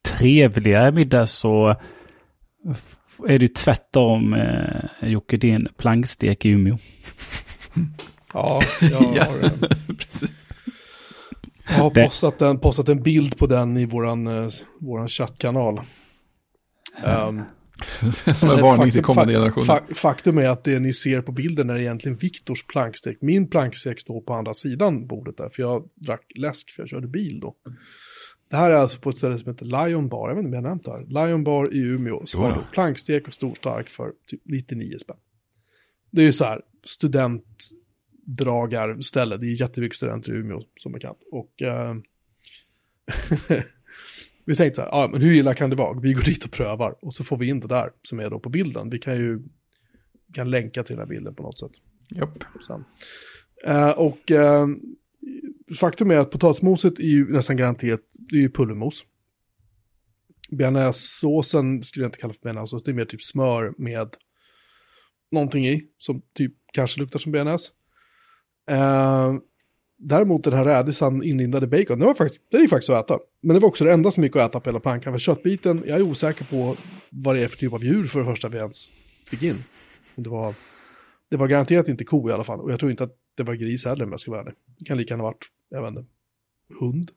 trevligare middag så är det ju tvärtom eh, Jocke, din plankstek i Umeå. Ja, jag har, Precis. jag har postat, en, postat en bild på den i våran, eh, våran chattkanal. Ehm, Som en varning faktum- till kommande generationer. fa- Faktum är att det ni ser på bilden är egentligen Viktors plankstek. Min plankstek står på andra sidan bordet där, för jag drack läsk för jag körde bil då. Det här är alltså på ett ställe som heter Lion Bar, jag vet inte om jag har nämnt det här. Lion Bar i Umeå, som har då. plankstek och storstark för typ 99 spänn. Det är ju så här, studentdragarställe, det är jättemycket studenter i Umeå som bekant. Och eh, vi tänkte så här, ja, men hur illa kan det vara? Vi går dit och prövar och så får vi in det där som är då på bilden. Vi kan ju kan länka till den här bilden på något sätt Japp. sen. Eh, och eh, faktum är att potatismoset är ju nästan garanterat, det är ju pulvermos. Bearnaisesåsen skulle jag inte kalla för bearnaisesås, det är mer typ smör med någonting i, som typ kanske luktar som bearnaise. Eh, däremot den här rädisan inlindade bacon, det var faktiskt, det är faktiskt att äta. Men det var också det enda som gick att äta på hela plankan, för köttbiten, jag är osäker på vad det är för typ av djur för det första vi ens fick in. Det var det var garanterat inte ko i alla fall. Och jag tror inte att det var gris heller om jag ska vara ärlig. Det kan lika gärna ha varit, jag vet inte, hund.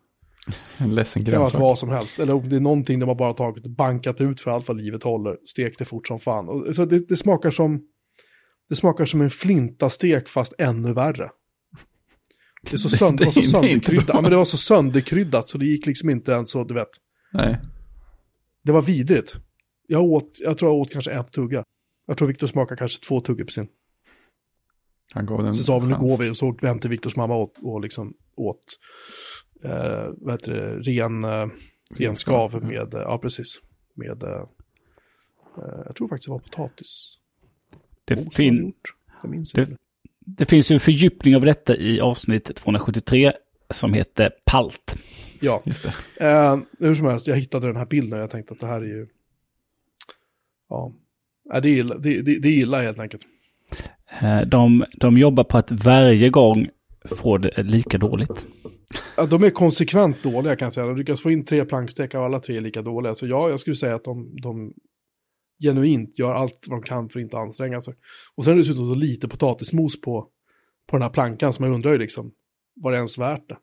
En ledsen Det kan grönsak. vad som helst. Eller om det är någonting de har bara tagit och bankat ut för allt vad livet håller. Stekt det fort som fan. Och, så det, det smakar som, det smakar som en flintastek fast ännu värre. Det, är så sönder, det var så Det är inte sönderkryddat. Ja, men det var så sönderkryddat så det gick liksom inte ens så, du vet. Nej. Det var vidrigt. Jag åt, jag tror jag åt kanske en tugga. Jag tror Viktor smakar kanske två tuggor på sin. Han gav den Så sa vi nu går vi och så till Viktors mamma och, och liksom åt eh, vad heter det, ren, eh, ren skav med, eh, ja precis, med, eh, eh, jag tror faktiskt det var potatis. Det, hade fin, vi gjort. Jag minns Det- inte. det finns ju en fördjupning av detta i avsnitt 273 som heter Palt. Ja, Just det. eh, hur som helst, jag hittade den här bilden och jag tänkte att det här är ju, ja, Nej, det, är illa, det, det, det är illa helt enkelt. Eh, De, de jobbar på att varje gång få det lika dåligt. Ja, de är konsekvent dåliga kan jag säga. De lyckas få in tre plankstekar och alla tre är lika dåliga. Så ja, jag skulle säga att de, de genuint gör allt vad de kan för att inte anstränga sig. Och sen är det dessutom så lite potatismos på, på den här plankan som man undrar ju liksom, var det ens värt det?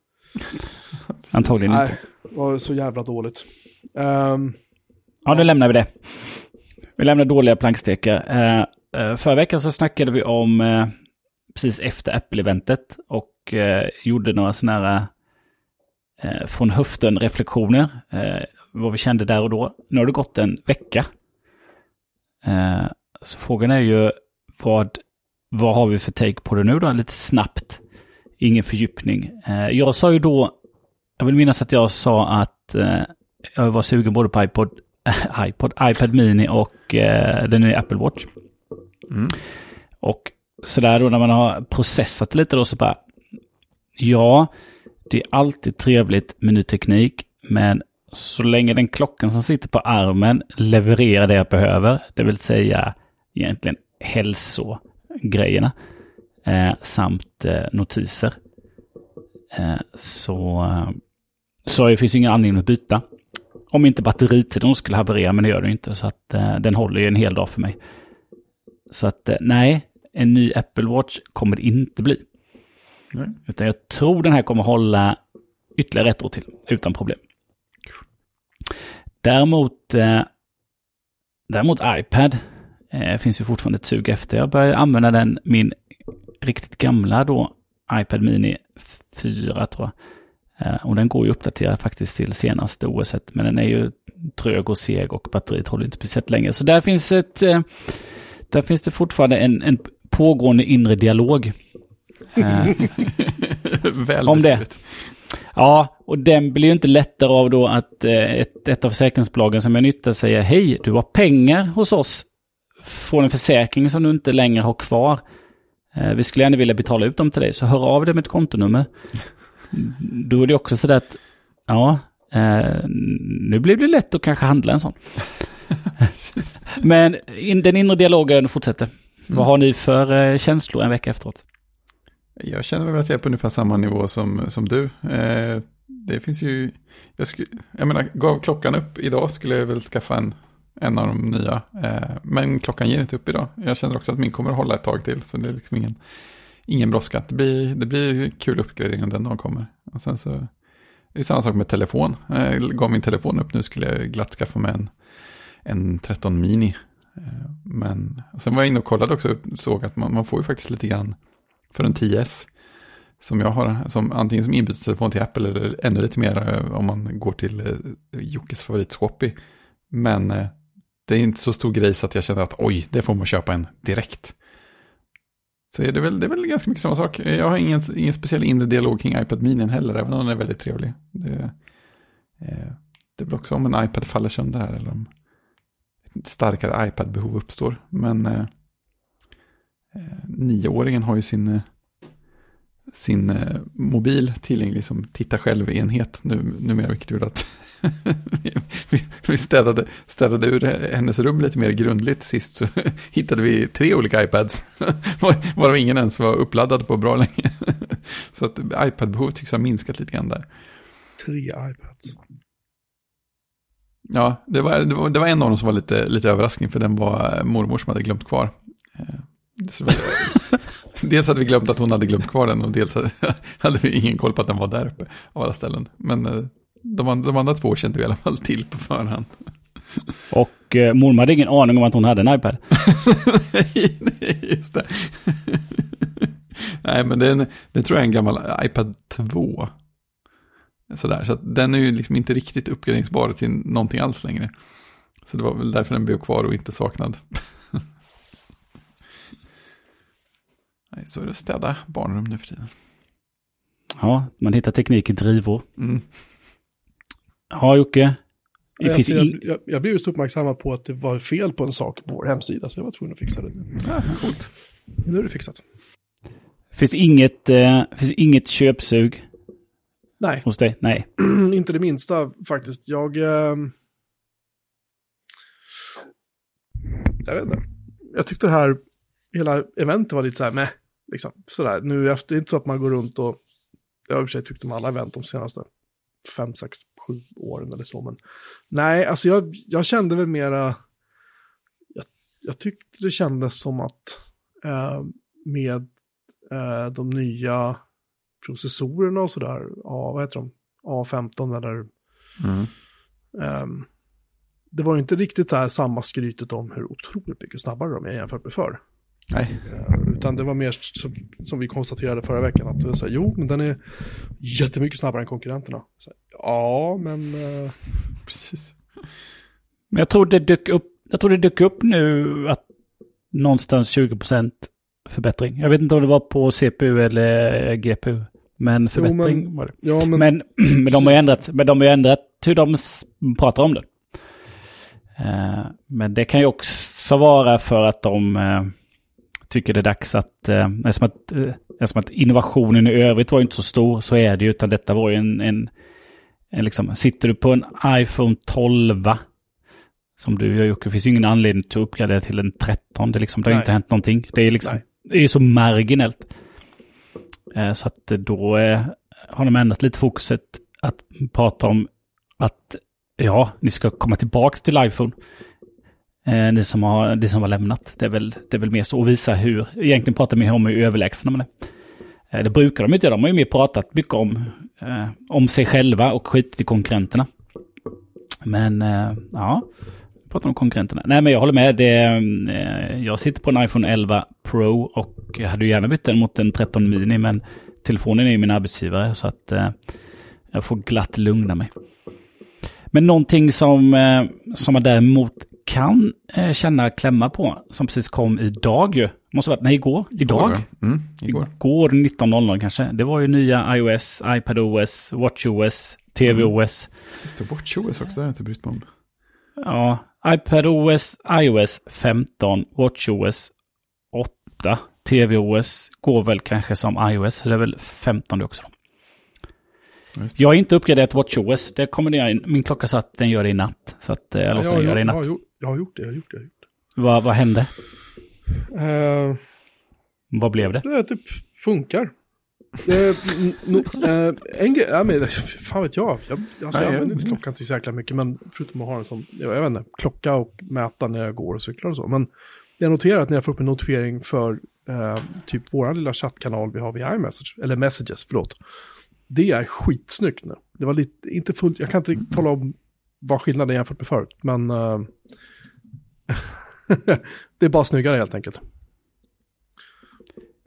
Antagligen inte. Nej, det var så jävla dåligt. Ehm, Ja, då lämnar vi det. Vi lämnar dåliga plankstekar. Eh, eh, Eh, förra veckan så snackade vi om eh, precis efter Apple-eventet och eh, gjorde några sådana här från höften-reflektioner. Vad vi kände där och då. Nu har det gått en vecka. Så frågan är ju vad, vad har vi för take på det nu då? Lite snabbt. Ingen fördjupning. Jag sa ju då, jag vill minnas att jag sa att jag var sugen både på iPod, iPod, iPad Mini och den nya Apple Watch. Mm. Och sådär då när man har processat lite då så bara, ja, det är alltid trevligt med ny teknik, men så länge den klockan som sitter på armen levererar det jag behöver, det vill säga egentligen hälsogrejerna eh, samt eh, notiser, eh, så, eh, så det finns ingen anledning att byta. Om inte batteritiden skulle haverera, men det gör det inte. Så att eh, den håller ju en hel dag för mig. Så att eh, nej, en ny Apple Watch kommer det inte bli. Nej. Utan jag tror den här kommer hålla ytterligare ett år till, utan problem. Däremot, eh, däremot iPad eh, finns ju fortfarande ett sug efter. Jag börjar använda den, min riktigt gamla då, iPad Mini 4 tror jag. Eh, och den går ju uppdaterad faktiskt till senaste OS, men den är ju trög och seg och batteriet håller inte speciellt länge. Så där finns ett, eh, där finns det fortfarande en, en pågående inre dialog. Eh, Väl Om det. Ja, och den blir ju inte lättare av då att eh, ett, ett av försäkringsbolagen som jag nyttjar säger hej, du har pengar hos oss från en försäkring som du inte längre har kvar. Eh, vi skulle gärna vilja betala ut dem till dig, så hör av dig med ett kontonummer. Då är det också sådär att, ja, nu blir det lätt att kanske handla en sån. Men in, den inre dialogen fortsätter. Vad har ni för eh, känslor en vecka efteråt? Jag känner väl att jag är på ungefär samma nivå som, som du. Eh, det finns ju, jag, skulle, jag menar, gav klockan upp idag skulle jag väl skaffa en, en av de nya. Eh, men klockan ger inte upp idag. Jag känner också att min kommer att hålla ett tag till. Så det är liksom ingen, ingen brådska. Det blir, det blir kul uppgradering om den dagen kommer. Och sen så, det är samma sak med telefon. Jag gav min telefon upp nu skulle jag glatt skaffa mig en, en 13 mini. Eh, men sen var jag inne och kollade också och såg att man, man får ju faktiskt lite grann för en 10S. Som jag har, som antingen som inbytestelefon till Apple eller ännu lite mer eh, om man går till eh, Jockes favorit Swappy. Men det är inte så stor grej så att jag känner att oj, det får man köpa en direkt. Så är det, väl, det är väl ganska mycket samma sak. Jag har ingen, ingen speciell inre dialog kring iPad mini heller, även om den är väldigt trevlig. Det, det är väl också om en iPad faller sönder här eller om starkare iPad-behov uppstår. Men eh, eh, nioåringen har ju sin, eh, sin eh, mobil tillgänglig som titta själv-enhet nu, numera, vilket gjorde att vi städade, städade ur hennes rum lite mer grundligt sist så hittade vi tre olika iPads. Varav ingen ens var uppladdad på bra länge. Så att iPad-behovet tycks ha minskat lite grann där. Tre iPads. Ja, det var, det var, det var en av dem som var lite, lite överraskning för den var mormor som hade glömt kvar. Eh, dels hade vi glömt att hon hade glömt kvar den och dels hade vi ingen koll på att den var där uppe av alla ställen. Men eh, de, de andra två kände vi i alla fall till på förhand. Och eh, mormor hade ingen aning om att hon hade en iPad. nej, nej, just det. nej, men den, den tror jag är en gammal iPad 2. Sådär, så att den är ju liksom inte riktigt uppgraderingsbar till någonting alls längre. Så det var väl därför den blev kvar och inte saknad. nej, så är det att städa barnrum nu för tiden. Ja, man hittar teknik i drivor. Mm. Ja, Jocke. Det finns jag, in... jag, jag blev just uppmärksammad på att det var fel på en sak på vår hemsida, så jag var tvungen att fixa det. Ja, coolt. Nu är det fixat. Finns inget, eh, finns inget köpsug? Nej. Hos dig? Nej. Inte det minsta faktiskt. Jag... Eh... Jag vet inte. Jag tyckte det här, hela eventet var lite så här med. Liksom, sådär. Nu efter, det är inte så att man går runt och... Jag har i och för sig tyckt om alla event de senaste fem, sex, sju åren eller så. Men nej, alltså jag, jag kände väl mera, jag, jag tyckte det kändes som att eh, med eh, de nya processorerna och sådär, ja, vad heter de, A15 eller, mm. eh, det var inte riktigt här samma skrytet om hur otroligt mycket snabbare de är jämfört med förr. Nej. Eh, utan det var mer som, som vi konstaterade förra veckan, att det var så här, jo, men den är jättemycket snabbare än konkurrenterna. Så, ja, men... Uh... Precis. Men jag tror det dök upp, jag tror det dök upp nu att någonstans 20% förbättring. Jag vet inte om det var på CPU eller GPU. Men förbättring jo, men, var det. Ja, men, men, men, de har ändrat, men de har ändrat hur de pratar om det. Uh, men det kan ju också vara för att de uh, tycker det är dags att, eh, eftersom att, eh, eftersom att innovationen i övrigt var inte så stor så är det ju, utan detta var ju en, en, en liksom, sitter du på en iPhone 12 som du gör Jocke, finns ju ingen anledning till att uppgradera till en 13. Det, liksom, det har Nej. inte hänt någonting. Det är liksom, det är så marginellt. Eh, så att då eh, har de ändrat lite fokuset att prata om att ja, ni ska komma tillbaka till iPhone. Eh, som har, det som var lämnat. Det är väl, det är väl mer så att visa hur, egentligen pratar mer om hur överlägsna man är. Eh, det brukar de inte göra, de har ju mer pratat mycket om, eh, om sig själva och skit i konkurrenterna. Men eh, ja, pratar om konkurrenterna. Nej men jag håller med, det, eh, jag sitter på en iPhone 11 Pro och jag hade ju gärna bytt den mot en 13 mini men telefonen är ju min arbetsgivare så att eh, jag får glatt lugna mig. Men någonting som, eh, som man däremot kan eh, känna klämma på, som precis kom idag ju. Måste varit, nej igår, idag. Mm, igår. igår 19.00 kanske. Det var ju nya iOS, iPadOS, WatchOS, TVOS. Mm. Just det, WatchOS också, det har jag inte brytt mig om. Ja, iPadOS, iOS 15, WatchOS 8, TVOS går väl kanske som iOS, så det är väl 15 också. Jag har inte uppgraderat WatchOS. Det kommer det, min klocka sa att den gör det i natt. Så att eh, jag låter ja, den göra det i natt. Jag har, jag har gjort det, jag har gjort det. Jag har gjort det. Vad, vad hände? Uh, vad blev det? Det typ funkar. Eh, no, eh, en grej, ja, men, fan vet jag. Jag, alltså, jag använder inte klockan till så jäkla mycket, men förutom att ha en sån, jag, vet inte, klocka och mäta när jag går och cyklar och så. Men jag noterar att när jag får upp en notifiering för eh, typ vår lilla chattkanal vi har via iMessage, eller Messages, förlåt. Det är skitsnyggt nu. Det var lite, inte fullt, jag kan inte riktigt tala om vad skillnaden är jämfört med förut, men eh, det är bara snyggare helt enkelt.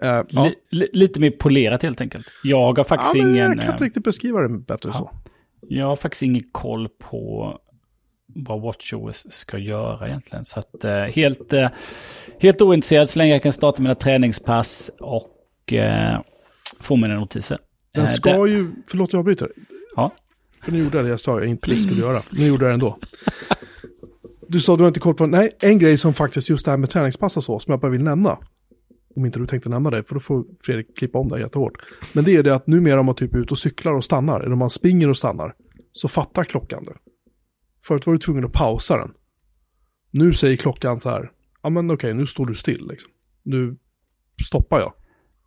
Eh, ja. Li, li, lite mer polerat helt enkelt. Jag har faktiskt ja, men ingen... Jag kan inte eh, riktigt beskriva det bättre ja. så. Jag har faktiskt ingen koll på vad WatchOS ska göra egentligen. Så att eh, helt, eh, helt ointresserad så länge jag kan starta mina träningspass och eh, få mina notiser. Den Eh, ska det- ju, förlåt jag avbryter. Ja. För nu gjorde jag det jag sa jag inte skulle göra. Nu gjorde jag det ändå. Du sa du har inte koll på, nej, en grej som faktiskt just det här med träningspass och så, som jag bara vill nämna. Om inte du tänkte nämna det, för då får Fredrik klippa om det jättehårt. Men det är det att numera om man typ är ute och cyklar och stannar, eller om man springer och stannar, så fattar klockan det. Förut var du tvungen att pausa den. Nu säger klockan så här, ja men okej, nu står du still liksom. Nu stoppar jag.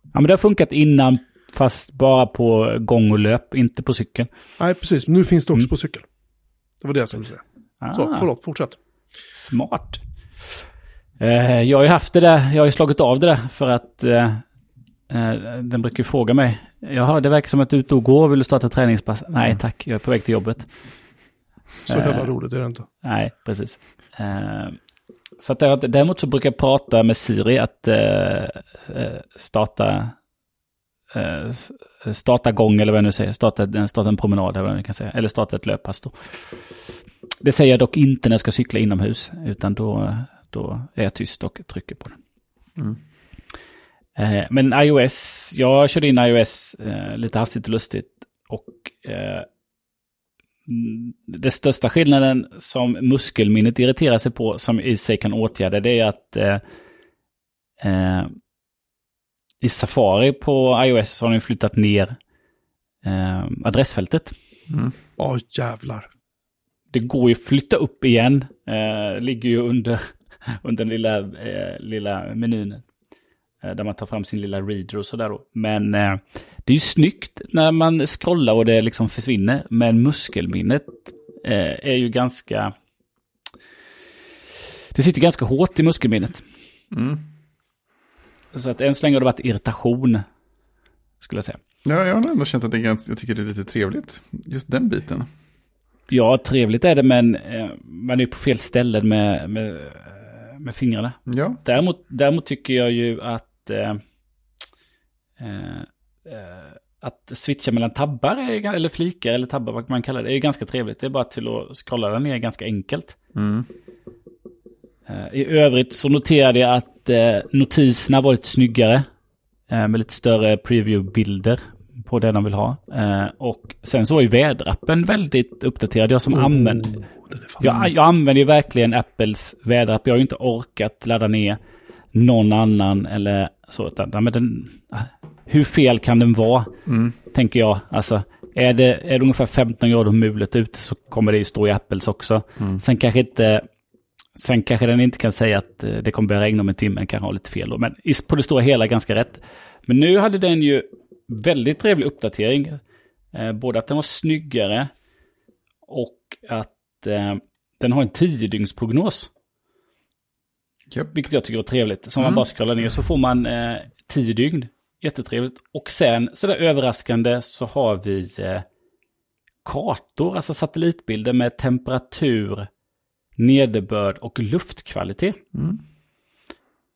Ja, men det har funkat innan, fast bara på gång och löp, inte på cykel. Nej, precis, men nu finns det också Mm. på cykel. Det var det jag skulle säga. Ah, Så, förlåt, fortsätt. Smart. Eh, jag har ju haft det där, jag har ju slagit av det där för att eh, eh, den brukar ju fråga mig. Jaha, det verkar som att du är ute och går, vill du starta träningspass? Nej tack, jag är på väg till jobbet. Så jävla Eh. roligt är det inte. Nej, precis. Eh, så att jag, däremot så brukar jag prata med Siri att starta starta gång eller vad jag nu säger, starta, starta en promenad eller vad jag kan säga, eller starta ett löppass då. Det säger jag dock inte när jag ska cykla inomhus, utan då, då är jag tyst och trycker på den. Mm. Eh, men iOS, jag körde in iOS eh, lite hastigt och lustigt och eh, mm, det största skillnaden som muskelminnet irriterar sig på som i sig kan åtgärda det är att eh, eh, i Safari på iOS har de flyttat ner eh, adressfältet. Mm. Ja, jävlar. Det går ju att flytta upp igen. Eh, ligger ju under, under den lilla, eh, lilla menyn. Eh, där man tar fram sin lilla reader och sådär då. Men eh, det är ju snyggt när man scrollar och det liksom försvinner. Men muskelminnet eh, är ju ganska... Det sitter ganska hårt i muskelminnet. Mm. Så att än så länge har det varit irritation. Skulle jag säga. Ja, jag har ändå känt att det är ganska, jag tycker det är lite trevligt. Just den biten. Ja, trevligt är det men eh, man är på fel ställen med, med, med fingrarna. Ja, Däremot, däremot tycker jag ju att eh, eh, eh, att switcha mellan tabbar, är, eller flikar eller tabbar, vad man kallar det, är ju ganska trevligt. Det är bara till att scrolla ner ganska enkelt. mm. Eh, I övrigt så noterade jag att eh, notiserna var lite snyggare. Med lite större preview-bilder på det de vill ha. Eh, och sen så var ju väderappen väldigt uppdaterad. Jag som använder... Oh, är fan Jag, jag använder ju verkligen Apples väderapp. Jag har ju inte orkat ladda ner någon annan eller så. Utan, men den, hur fel kan den vara? Mm. Tänker jag. Alltså, är det, är det ungefär 15 grader mulet ute så kommer det ju stå i Apples också. Mm. Sen kanske inte... Sen kanske den inte kan säga att eh, det kommer börja regna om en timme, den kan ha lite fel då. Men på det stora hela ganska rätt. Men nu hade den ju väldigt trevlig uppdatering. Eh, både att den var snyggare och att eh, den har en 10-dygnsprognos. Japp. Vilket jag tycker var trevligt. Så om man Mm. bara scrollar ner så får man eh, 10 dygn. Jättetrevligt. Och sen, sådär överraskande, så har vi eh, kartor, alltså satellitbilder med temperatur, nederbörd och luftkvalitet. Mm.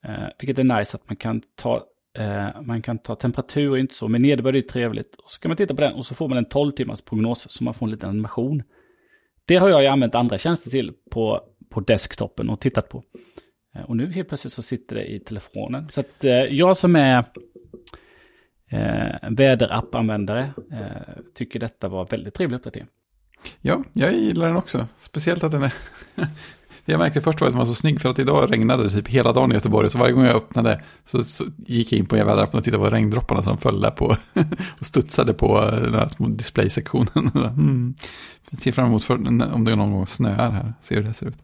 Eh, vilket är nice att man kan ta, eh, man kan ta temperatur, inte så, men nederbörd är trevligt. Och så kan man titta på den och så får man en 12 timmars prognos så man får en liten animation. Det har jag ju använt andra tjänster till på, på desktopen och tittat på. Eh, och nu helt plötsligt så sitter det i telefonen. Så att eh, jag som är eh, väderappanvändare eh, tycker detta var väldigt trevlig uppdatering. Ja, jag gillar den också. Speciellt att den är... jag märkte först var att den var så snygg för att idag regnade det typ hela dagen i Göteborg. Så varje gång jag öppnade så, så gick jag in på väderappen och tittade på regndropparna som föll där på och studsade på eh, den här små displaysektionen. mm. Ser fram emot för, om det någon gång snöar här. Se hur det ser ut.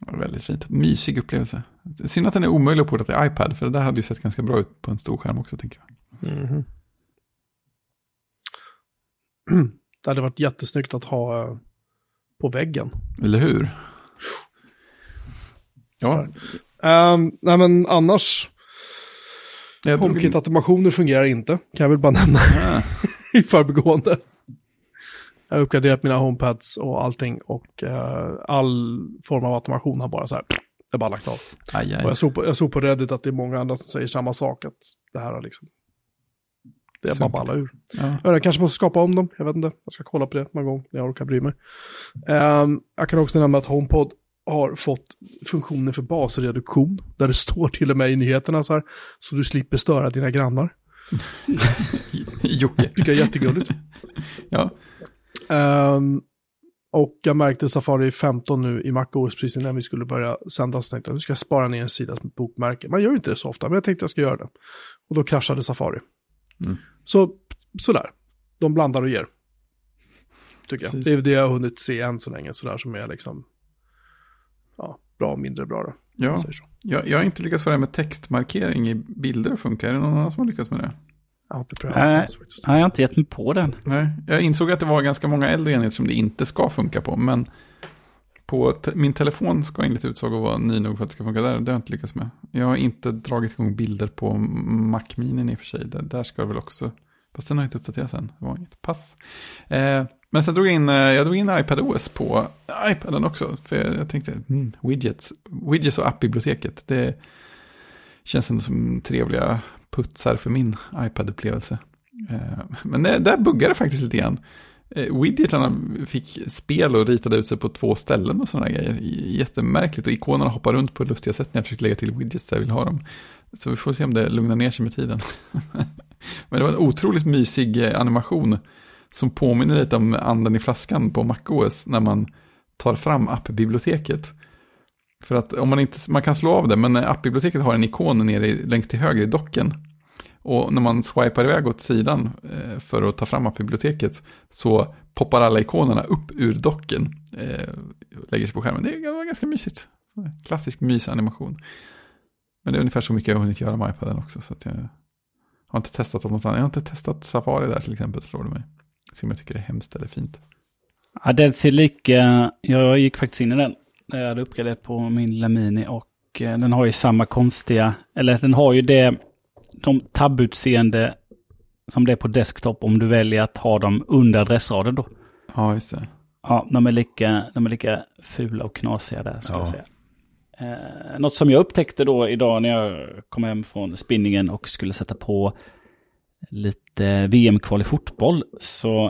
Väldigt fint. Mysig upplevelse. Synd att den är omöjlig att porta till iPad. För det där hade ju sett ganska bra ut på en stor skärm också tänker jag. Mm. Det hade varit jättesnyggt att ha eh, på väggen. Eller hur? Ja, Um, nej men annars, jag HomeKit-automationer fungerar inte. Kan jag väl bara nämna Ah, i förbigående. Jag har uppgraderat mina HomePads och allting och eh, all form av automation har bara så här, är bara lagt av. aj, Och aj. jag såg, på, jag såg på Reddit att det är många andra som säger samma sak, att det här har liksom, det är bara balla ur. Ja. Ja, jag kanske måste skapa om dem, jag vet inte. Jag ska kolla på det någon gång när jag orkar bry mig. Ehm, jag kan också nämna att HomePod har fått funktioner för basreduktion, där det står till och med i nyheterna så här, så du slipper störa dina grannar. Jocke. Tycker jag är jättegulligt. Ja, Ehm, och jag märkte Safari 15 nu i MacOS precis innan vi skulle börja sända, så tänkte jag nu ska jag spara ner en sida som bokmärke. Man gör ju inte det så ofta, men jag tänkte jag ska göra det. Och då kraschade Safari. Mm. Så sådär, de blandar och ger. Tycker jag. Precis. Det är det jag har hunnit se än så länge, sådär som är liksom, ja, bra och mindre bra då. ja. man säger så. Jag, jag har inte lyckats få det här med textmarkering i bilder att funka. Är det någon annan som har lyckats med det? Jag har inte prövat. Nej, jag har inte gett mig på den. Nej, jag insåg att det var ganska många äldre enheter som det inte ska funka på, men på te- min telefon ska enligt utsago vara ny nog för att det ska funka där. Det har jag inte lyckats med. Jag har inte dragit igång bilder på Mac Mini i och för sig. Där, där ska det väl också, fast den har jag inte uppdaterats än. Det var inget pass. Eh, men sen drog jag in, eh, jag drog in iPadOS på iPaden också. För jag, jag tänkte, mm, widgets, widgets och appbiblioteket. Det känns ändå som trevliga putsar för min iPad-upplevelse. Eh, Men det, där buggar det faktiskt lite grann. Eh, Widgetarna fick spel och ritade ut sig på två ställen och sådana grejer. Jättemärkligt och ikonerna hoppar runt på lustiga sätt när jag försöker lägga till widgets där jag vill ha dem. Så vi får se om det lugnar ner sig med tiden. Men det var en otroligt mysig eh, animation som påminner lite om anden i flaskan på MacOS när man tar fram appbiblioteket. För att om man inte, man kan slå av det, men eh, appbiblioteket har en ikon nere längst till höger i docken. Och när man swipar iväg åt sidan eh, för att ta fram appbiblioteket så poppar alla ikonerna upp ur docken eh, och lägger sig på skärmen. Det var ganska mysigt. Klassisk mysanimation. Men det är ungefär så mycket jag har hunnit göra med iPaden också. Så att jag har inte testat något annat. Jag har inte testat Safari där till exempel, slår det mig. Se om jag tycker det är hemskt eller fint. Ja, den ser lika... Jag gick faktiskt in i den. Jag hade uppgraderat på min Lamini och eh, den har ju samma konstiga... Eller den har ju det... De tabbutseende som det är på desktop om du väljer att ha dem under adressraden då. Ja, just det. Ja, de är lika, de är lika fula och knasiga där, skulle Ja. jag säga. Eh, något som jag upptäckte då idag när jag kom hem från spinningen och skulle sätta på lite VM-kval i fotboll så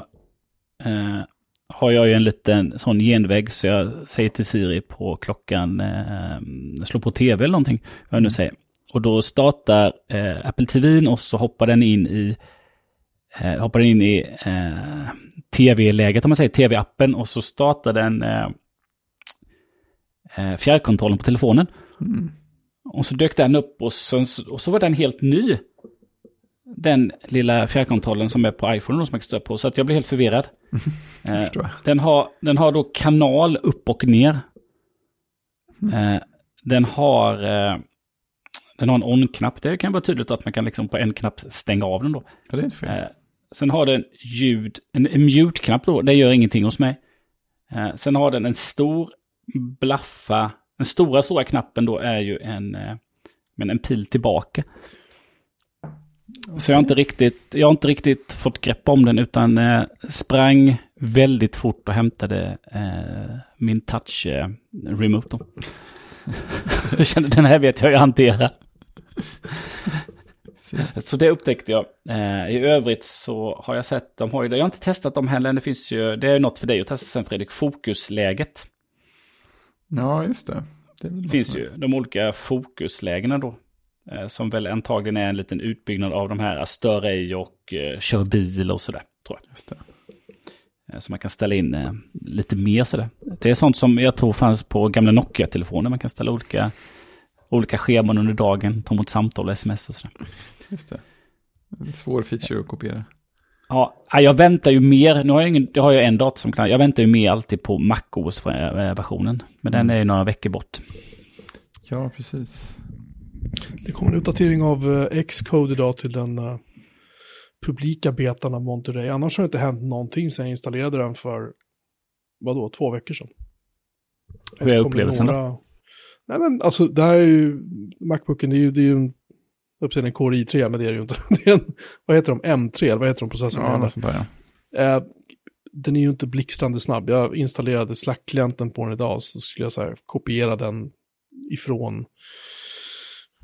eh, har jag ju en liten sån genväg så jag säger till Siri på klockan eh, slå på tv eller någonting, vad jag nu säger. Och då startar eh, Apple TV och så hoppar den in i eh, hoppar in i eh, tv-läget, om man säger tv-appen, och så startar den eh, eh, fjärrkontrollen på telefonen. Mm. Och så dök den upp och, sen, och så var den helt ny. Den lilla fjärrkontrollen som är på iPhone och som stöta på. Så att jag blev helt förvirrad. Jag. den, har, den har då kanal upp och ner. Eh, den har den har en on-knapp. Det kan vara tydligt att man kan liksom på en knapp stänga av den då. Ja, det är inte fel. Eh, sen har den ljud, en, en mute-knapp då, det gör ingenting hos mig. Eh, sen har den en stor blaffa, den stora stora knappen då är ju en, eh, men en pil tillbaka. Så jag har inte riktigt, jag har inte riktigt fått grepp om den utan eh, sprang väldigt fort och hämtade eh, min touch eh, jag kände den här vet jag ju hantera. Så det upptäckte jag. Eh, I övrigt så har jag sett, de har ju. Jag har inte testat dem heller. Det finns ju, det är något för dig att testa sen Fredrik, fokusläget. Ja, just det. Det finns ju de olika fokuslägena då. Eh, som väl antagligen är en liten utbyggnad av de här stör ej och eh, kör bil och sådär. Tror jag. Just det. Så man kan ställa in lite mer sådär. Det är sånt som jag tror fanns på gamla Nokia-telefoner. Man kan ställa olika, olika scheman under dagen, ta emot samtal och sms och sådär. Just det. En svår feature att kopiera. Ja, nej, jag väntar ju mer. Nu har jag, ingen, jag har ju en dator som kan... Jag väntar ju mer alltid på MacOS-versionen. Men den är ju några veckor bort. Ja, precis. Det kommer en uppdatering av eh, Xcode idag till den, eh, publika betan av Monterey. Annars har det inte hänt någonting sen jag installerade den för, vadå, två veckor sedan. Hur är upplevelsen några... Nej men alltså, det här är ju, Macbooken, det är ju, det är ju en, en Core i3, men det är ju inte. Det är en, vad heter de, M3, eller vad heter de processorn? Ja, något sånt där, ja. Eh, den är ju inte blixtrande snabb. Jag installerade Slack-klienten på den idag, så skulle jag så här, kopiera den ifrån...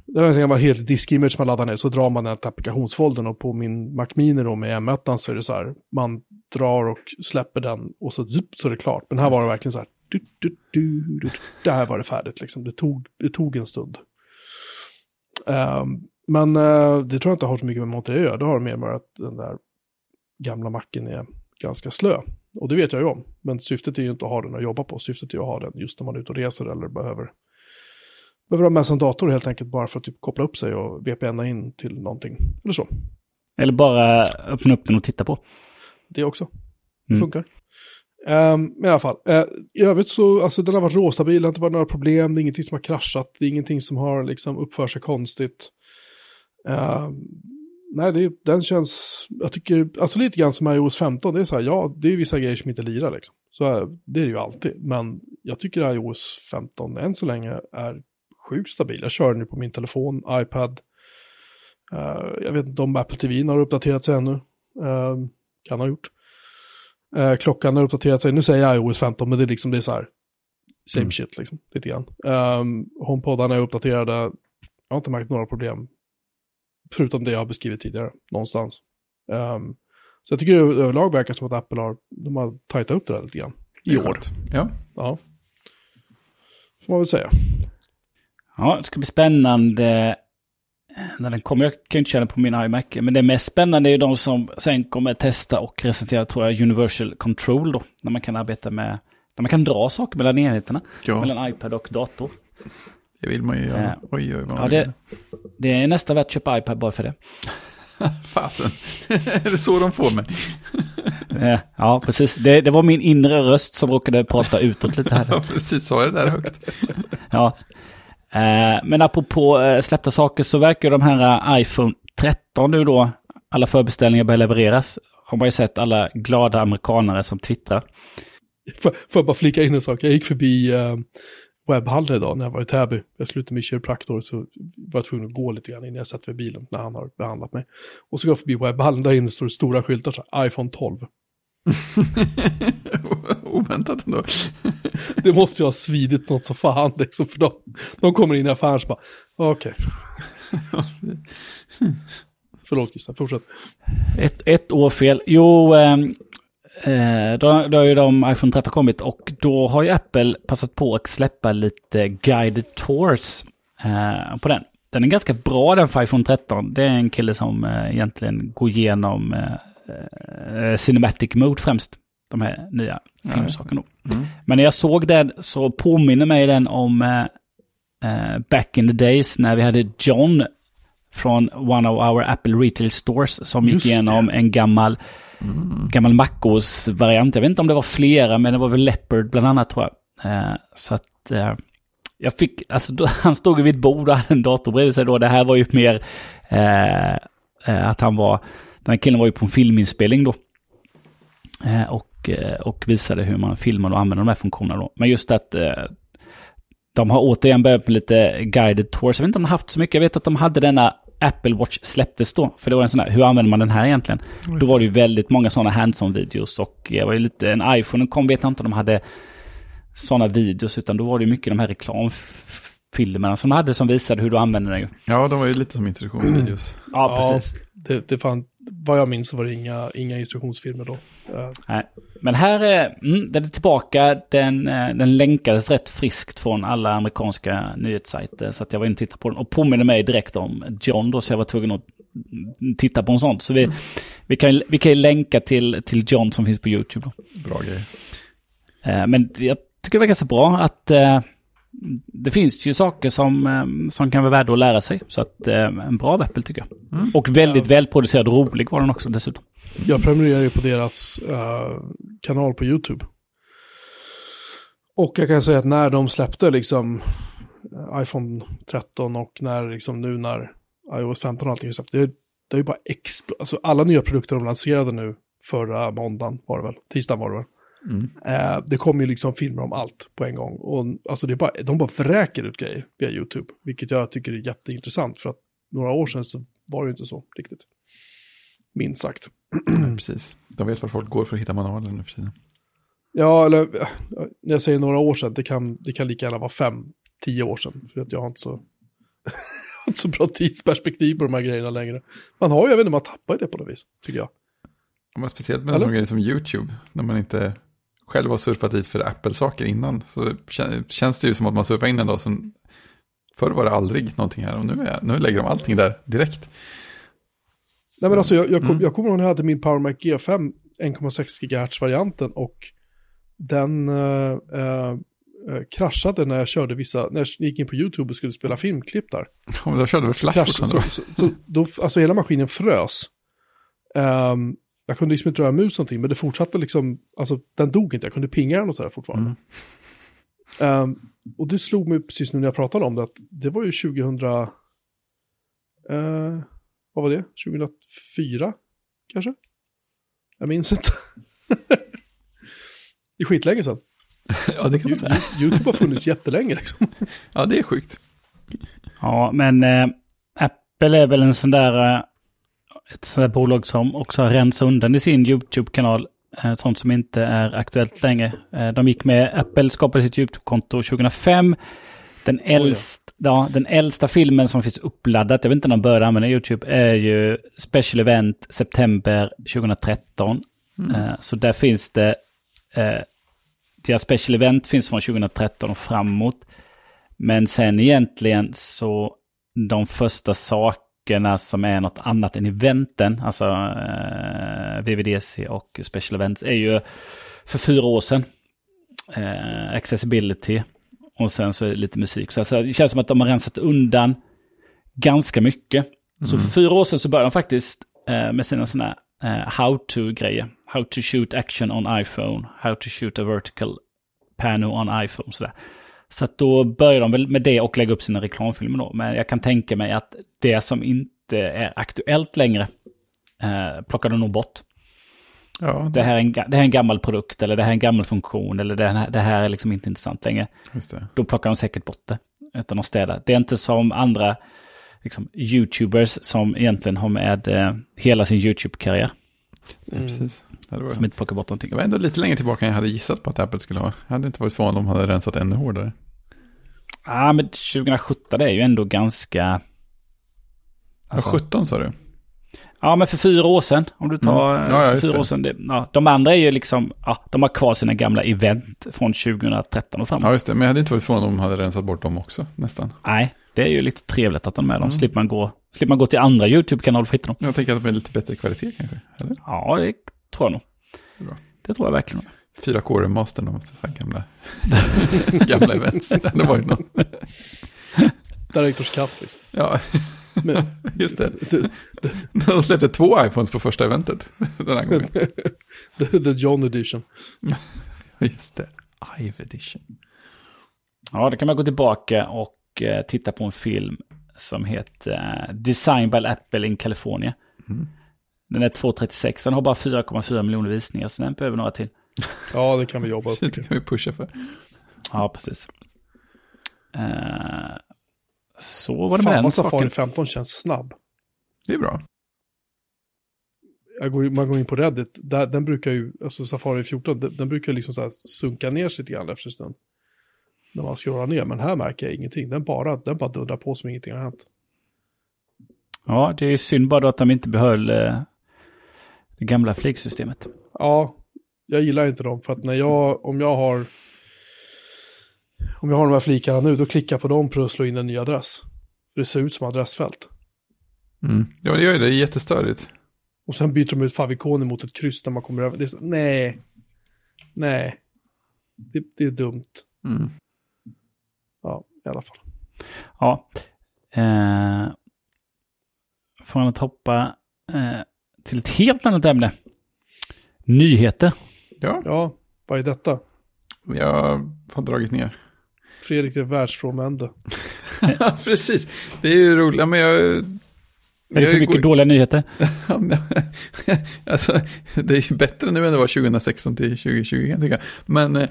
Det var en helt diskimage man laddar ner, så drar man den till applikationsfoldern och på min Mac Mini då med M1 så är det så här, man drar och släpper den och så, så är det klart. Men här var det verkligen så här, du, du, du, du, det här var det färdigt liksom. Det tog, det tog en stund. Ehm, men eh, det tror jag inte har så mycket med Monterey att göra. Det har mer med att den där gamla macken är ganska slö. Och det vet jag ju om. Men syftet är ju inte att ha den att jobba på. Syftet är att ha den just när man är ute och reser eller behöver, behöver ha med sig en dator helt enkelt bara för att typ koppla upp sig och VPNa in till någonting. Eller så. Eller bara öppna upp den och titta på. Det också. Det Mm. funkar. Um, men i alla fall, uh, i övrigt så, alltså den har varit råstabil, det har inte varit några problem, det är ingenting som har kraschat, det är ingenting som har liksom uppfört sig konstigt. Uh, nej, det, den känns, jag tycker, alltså lite grann som iOS 15, det är så här, ja, det är vissa grejer som inte lirar liksom. Så är, det är det ju alltid, men jag tycker iOS 15 än så länge är sjukt stabil. Jag kör den ju på min telefon, iPad. uh, jag vet inte om Apple TV har uppdaterat sig ännu. Ehm, kan ha gjort. Eh, klockan har uppdaterat sig. Nu säger jag iOS 15, men det är liksom det är så här. Same Mm. shit liksom, lite grann. Um, HomePodarna är uppdaterade. Jag har inte märkt några problem. Förutom det jag har beskrivit tidigare, någonstans. Ehm, så jag tycker det överlag verkar som att Apple har, de har tajtat upp det där lite grann. I år. Ja. Ja. Får man väl säga. Ja, det ska bli spännande när den kommer. Jag kan inte den på min iMac. Men det mest spännande är ju de som sen kommer testa och recensera, tror jag, Universal Control då. När man kan arbeta med, när man kan dra saker mellan enheterna. ja, Mellan iPad och dator. det vill man ju göra. Eh, Oj, oj, vad Ja, det, det är nästan värt att köpa iPad bara för det. Fasen. är det så de får mig? Eh, Ja, precis. Det, det var min inre röst som råkade prata utåt lite här. Ja, precis. Sa jag det där högt? Ja. Eh, men apropå eh, släppta saker så verkar de här eh, iPhone 13 nu då, alla förbeställningar börjar levereras. Har man ju sett alla glada amerikanare som twittrar. Får, jag bara flika in en sak? Jag gick förbi uh, idag när jag var i Täby. Jag slutade med kiropraktor så var jag tvungen att gå lite grann innan jag satt vid bilen när han har behandlat mig. Och så går jag förbi webbhandeln, där inne står det stora skyltar så här, iPhone 12. Oväntat ändå. Det måste ju ha svidit något så fan liksom, för de, de kommer in i affären så bara, okej. Förlåt Gustav, fortsätt. Ett, ett år fel. Jo, ehm, eh, då, då har ju de iPhone 13 kommit och då har ju Apple passat på att släppa lite guided tours eh, på den. Den är ganska bra den för iPhone 13. Det är en kille som eh, egentligen går igenom eh, Cinematic Mode främst. De här nya filmsakerna. då. Mm. Men när jag såg den så påminner mig den om eh, eh, back in the days när vi hade John från one of our Apple Retail Stores som Just gick igenom en gammal, gammal MacOS-variant. Jag vet inte om det var flera, men det var väl Leopard bland annat tror jag. Eh, så att eh, jag fick, alltså då, han stod vid ett bord och hade en dator bredvid sig då. Det här var ju mer eh, eh, att han var, den här killen var ju på en filminspelning då. Eh, och, eh, och visade hur man filmar och använder de här funktionerna då. Men just att eh, de har återigen börjat med lite guided tours. Jag vet inte om de har haft så mycket. Jag vet att de hade denna Apple Watch släpptes då. För det var en sån här, hur använder man den här egentligen? Då var det ju väldigt många sådana hands-on videos och det var ju lite, en iPhone kom vet jag inte om de hade sådana videos utan då var det ju mycket de här reklamfilmerna som de hade som visade hur du använder den. Ja, de var ju lite som introduktionsvideos. Ja, precis. Det, det fan, vad jag minns så var det inga, inga instruktionsfilmer då. Eh, Nej. Men här är mm, den är tillbaka. Den, eh, den länkades rätt friskt från alla amerikanska nyhetssajter. Så att jag var inne och tittade på den och påminner mig direkt om John då. Så jag var tvungen att mm, titta på en sån. Så vi, vi, kan, vi kan ju länka till, till John som finns på YouTube. Då. Bra grej. Eh, Men jag tycker det verkar så bra att det finns ju saker som, eh, som kan vara värda att lära sig. Så att eh, en bra Apple tycker jag. Mm. Och väldigt välproducerad och rolig var den också dessutom. Jag prenumererar ju på deras eh, kanal på YouTube. Och jag kan säga att när de släppte liksom iPhone 13 och när liksom nu när iOS 15 och allting är släppt, det, det har ju bara exploderat. Alltså alla nya produkter de lanserade nu förra måndagen var det väl, tisdagen var det väl. Mm. Eh, det kommer ju liksom filmer om allt på en gång. Och alltså det är bara, de bara vräker ut grejer via YouTube. Vilket jag tycker är jätteintressant. För att några år sedan så var det ju inte så riktigt. Minst sagt. Precis. De vet var folk går för att hitta manualen nu för tiden. Ja, eller när jag säger några år sedan, det kan, det kan lika gärna vara fem, tio år sedan. För att jag har inte så, inte så bra tidsperspektiv på de här grejerna längre. Man har ju, jag vet inte, man tappar det på något vis, tycker jag. Ja, men speciellt med en sån grej som YouTube. När man inte själv har surfat dit för Apple-saker innan. Så kän- känns det ju som att man surfar in en dag som... Förr var det aldrig någonting här och nu, är, nu lägger de allting där direkt. Nej men alltså jag, jag, kom, Mm. jag kommer ihåg när jag hade min Power Mac G5 1,6 GHz-varianten och den eh, eh, kraschade när jag körde vissa, när jag gick in på YouTube och skulle spela filmklipp där. Ja, men då körde vi Flash fortfarande. så, så, så då, alltså hela maskinen frös. Ehm, jag kunde liksom inte röra mus någonting, men det fortsatte liksom, alltså den dog inte, jag kunde pinga den och sådär fortfarande. Mm. Ehm, och det slog mig precis nu när jag pratade om det, att det var ju 2000, eh, vad var det? 2004 kanske? Jag minns inte. det är skitlänge sedan. Ja, det kan man säga. YouTube har funnits jättelänge liksom. Ja, det är sjukt. Ja, men eh, Apple är väl en sån där, eh, ett sånt där bolag som också har rensat undan i sin YouTube-kanal. Eh, sånt som inte är aktuellt längre. Eh, de gick med, Apple skapade sitt YouTube-konto 2005. Den, äldst, ja, den äldsta filmen som finns uppladdat, jag vet inte när de började använda YouTube, är ju Special Event september 2013. Eh, så där finns det, deras Special Event finns från 2013 och framåt. Men sen egentligen så de första sakerna som är något annat än eventen, alltså eh, VVDC och Special Events, är ju för fyra år sedan. Eh, accessibility och sen så är det lite musik. Så alltså, det känns som att de har rensat undan ganska mycket. Så för fyra år sedan så började de faktiskt eh, med sina sådana eh, how-to-grejer. How to shoot action on iPhone, how to shoot a vertical pano on iPhone. Sådär. Så att då börjar de väl med det och lägga upp sina reklamfilmer då. Men jag kan tänka mig att det som inte är aktuellt längre eh, plockar de nog bort. Ja, Det här, är en, det här är en gammal produkt eller det här är en gammal funktion eller det här, det här är liksom inte intressant längre. Då plockar de säkert bort det. Utan att städa. Det är inte som andra liksom, YouTubers som egentligen har med eh, hela sin YouTube-karriär. Precis. Var, Som inte plockar bort någonting. det var ändå lite längre tillbaka än jag hade gissat på att Apple skulle ha. Jag hade inte varit förvånad om de hade rensat ännu hårdare. Ja, ah, men 2017 det är ju ändå ganska... Alltså- ja, 17 sa du? Ja, men för fyra år sedan, om du tar Mm. Ja, ja, fyra det. år sedan. Det, ja, de andra är ju liksom, ja, de har kvar sina gamla event från 2013 och framåt. Ja, just det. Men jag hade inte varit förvånad om de hade rensat bort dem också, nästan. Nej, det är ju lite trevligt att de är med dem. Mm. Slipper man gå, slipper man gå till andra YouTube-kanaler för att hitta dem. Jag tänker att de är lite bättre kvalitet kanske. Eller? Ja, det tror jag nog. Bra. Det tror jag verkligen. 4K-remastern av så här gamla, gamla events. Det hade varit något. Directors Cut liksom. Ja, Men, just det. De släppte två iPhones på första eventet den här gången. the, the John Edition. Just det. Ive edition. Ja, då kan man gå tillbaka och eh, titta på en film som heter eh, Design by Apple in California. Mm. Den är 2.36, den har bara 4,4 miljoner visningar, så den behöver några till. Ja, det kan vi jobba upp. Det kan vi pusha för. Ja, precis. Eh, så var det med Fan den vad Safari saken. 15 känns snabb. Det är bra. Jag går, man går in på Reddit, där, den brukar ju, alltså Safari 14, den, den brukar liksom så här sunka ner sig lite grann efter en stund. När man scrollar ner, men här märker jag ingenting. Den bara, den bara dundrar på som ingenting har hänt. Ja, det är synd bara då att de inte behöll eh, gamla flygsystemet. Ja, jag gillar inte dem för att när jag, om jag har, om jag har de här flikarna nu, då klickar jag på dem för att slå in en ny adress. Det ser ut som adressfält. Mm. Ja, det gör ju det. Det är jättestörigt. Och sen byter de ut favikonen mot ett kryss när man kommer över. Det är så, nej, nej, det, det är dumt. Mm. Ja, i alla fall. Ja. Eh, från att hoppa eh, till ett helt annat ämne. Nyheter. Ja, Ja, vad är detta? jag har dragit ner. Fredrik är världsfrånvände. Precis. Det är ju roligt. Men jag, Är det för mycket dåliga nyheter? alltså, det är ju bättre nu än det var 2016 till 2020 kan jag tycka. Men, eh,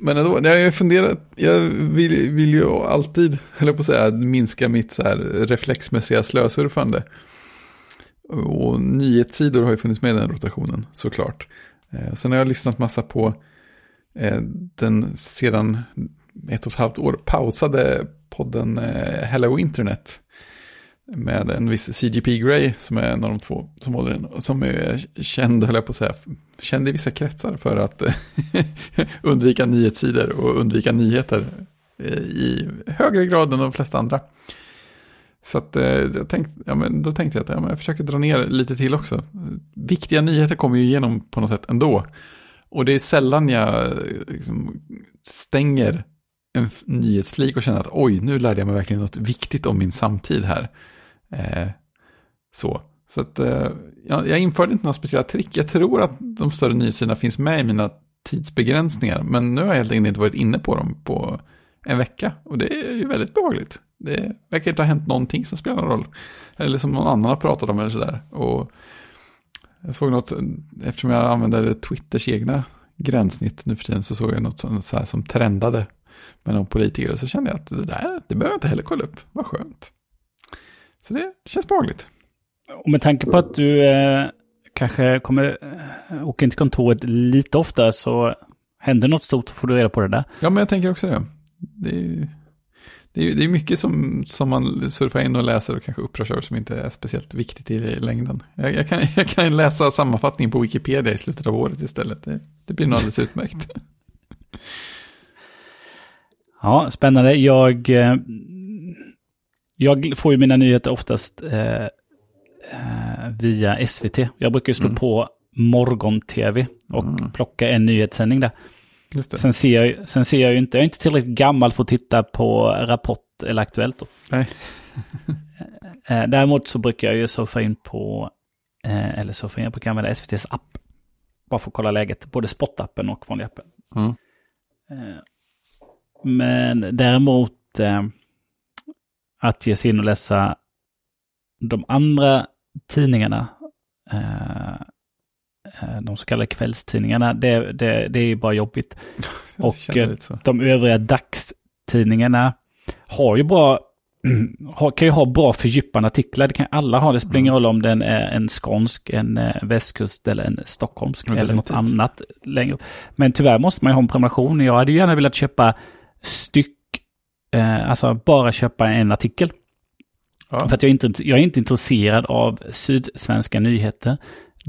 men ändå, jag har funderat, jag vill, vill ju alltid, höll på att säga, minska mitt så här reflexmässiga slösurfande. Och nyhetssidor har ju funnits med i den rotationen, såklart. Eh, sen har jag lyssnat massa på eh, den sedan ett och ett halvt år pausade podden eh, Hello Internet med en viss CGP Grey som är en av de två som håller den. Som är känd, höll jag på att säga, känd i vissa kretsar för att eh, undvika nyhetssidor och undvika nyheter eh, i högre grad än de flesta andra. Så att, eh, jag tänkte, ja, men då tänkte jag att ja, men jag försöker dra ner lite till också. Viktiga nyheter kommer ju igenom på något sätt ändå. Och det är sällan jag eh, liksom, stänger en nyhetsflik och känner att oj, nu lärde jag mig verkligen något viktigt om min samtid här. Eh, så. Så att eh, jag, jag införde inte några speciella trick. Jag tror att de större nyhetssidorna finns med i mina tidsbegränsningar. Men nu har jag helt enkelt inte varit inne på dem på en vecka. Och det är ju väldigt behagligt. Det verkar inte ha hänt någonting som spelar någon roll. Eller som någon annan har pratat om eller sådär. Och jag såg något, eftersom jag använder Twitters egna gränssnitt nu för tiden så såg jag något som, så här, som trendade med någon politiker. Och så kände jag att det där, det behöver jag inte heller kolla upp. Vad skönt. Så det känns behagligt. Och med tanke på att du eh, kanske kommer eh, åka in till kontoret lite ofta så händer något stort så får du reda på det där. Ja, men jag tänker också det. Det är, det är, det är mycket som, som man surfar in och läser och kanske upprörs över som inte är speciellt viktigt i längden. Jag, jag, kan, jag kan läsa sammanfattningen på Wikipedia i slutet av året istället. Det, det blir nog alldeles utmärkt. Ja, spännande. Jag eh, jag får ju mina nyheter oftast eh, eh via SVT. Jag brukar slå mm. på morgon-tv och mm. plocka en nyhetssändning där. Sen, ser jag, sen ser jag ju inte, jag är inte tillräckligt gammal för att titta på Rapport eller Aktuellt. Då. Nej. Eh, eh, däremot så brukar jag ju surfa in på, eller surfa in, jag brukar använda SVTs app. Bara för att kolla läget, både spottappen och vanliga appen. Mm. Men däremot att ge sig in och läsa de andra tidningarna, eh, eh de så kallade kvällstidningarna, det, det, det är ju bara jobbigt. och eh, de övriga dagstidningarna har ju bra kan ju ha bra fördjupande artiklar. Det kan alla ha. Det spelar ingen roll om den är en skånsk, en eh, västkust eller en stockholmsk eller något annat längre Men tyvärr måste man ju ha en prenumeration. Jag hade gärna velat köpa styck eh, alltså bara köpa en artikel. Ja. För att jag är, inte, jag är inte intresserad av sydsvenska nyheter.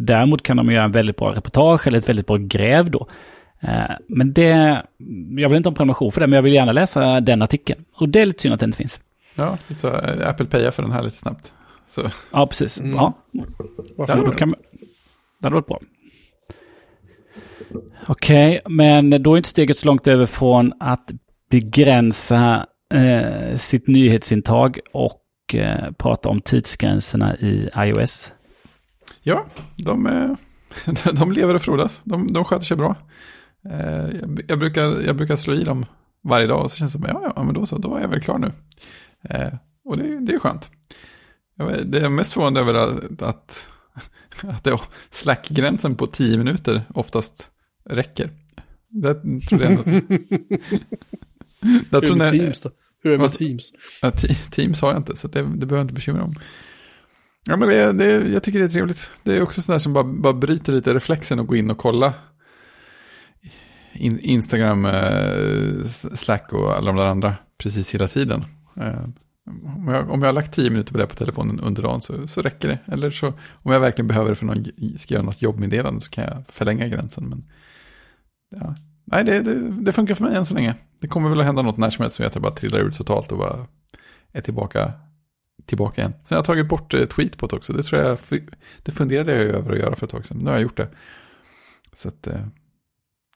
Däremot kan de göra en väldigt bra reportage eller ett väldigt bra gräv då. Eh, men det, jag vill inte ha en prenumeration för det, men jag vill gärna läsa den artikeln. Och det är lite synd att den inte finns. Ja, lite så eh, Apple Paya för den här lite snabbt. Så. Ja, precis. Mm. Ja. Varför då kan, det hade varit bra. Okej, okay, men då är inte steget så långt över från att begränsa eh, sitt nyhetsintag och eh, prata om tidsgränserna i iOS. Ja, de, de lever och frodas. De, de sköter sig bra. Eh, jag, jag, brukar, jag brukar slå i dem varje dag och så känns det som, ja, ja, men då så, då är jag väl klar nu. Eh, och det, det är skönt. Det är mest förvånande över att, att, att slack-gränsen på tio minuter oftast räcker. Det tror jag ändå. Hur är det med Teams då? Hur är det med Teams? Ja, teams har jag inte, så det, det behöver jag inte bekymra om. Ja, men det, det, jag tycker det är trevligt. Det är också sådär som bara, bara bryter lite reflexen och gå in och kolla. In, Instagram, eh, Slack och alla de där andra precis hela tiden. Eh, om, jag, om jag har lagt tio minuter på det på telefonen under dagen så, så räcker det. Eller så om jag verkligen behöver det för någon, ska göra något jobbmeddelande så kan jag förlänga gränsen. Men ja, nej, det, det, det, funkar för mig än så länge. Det kommer väl att hända något när som helst så att jag bara trillar ur totalt och bara är tillbaka, tillbaka igen. Sen har jag tagit bort eh, tweetbot också. Det tror jag, det funderade jag över att göra för ett tag sedan. Nu har jag gjort det. Så att, det eh,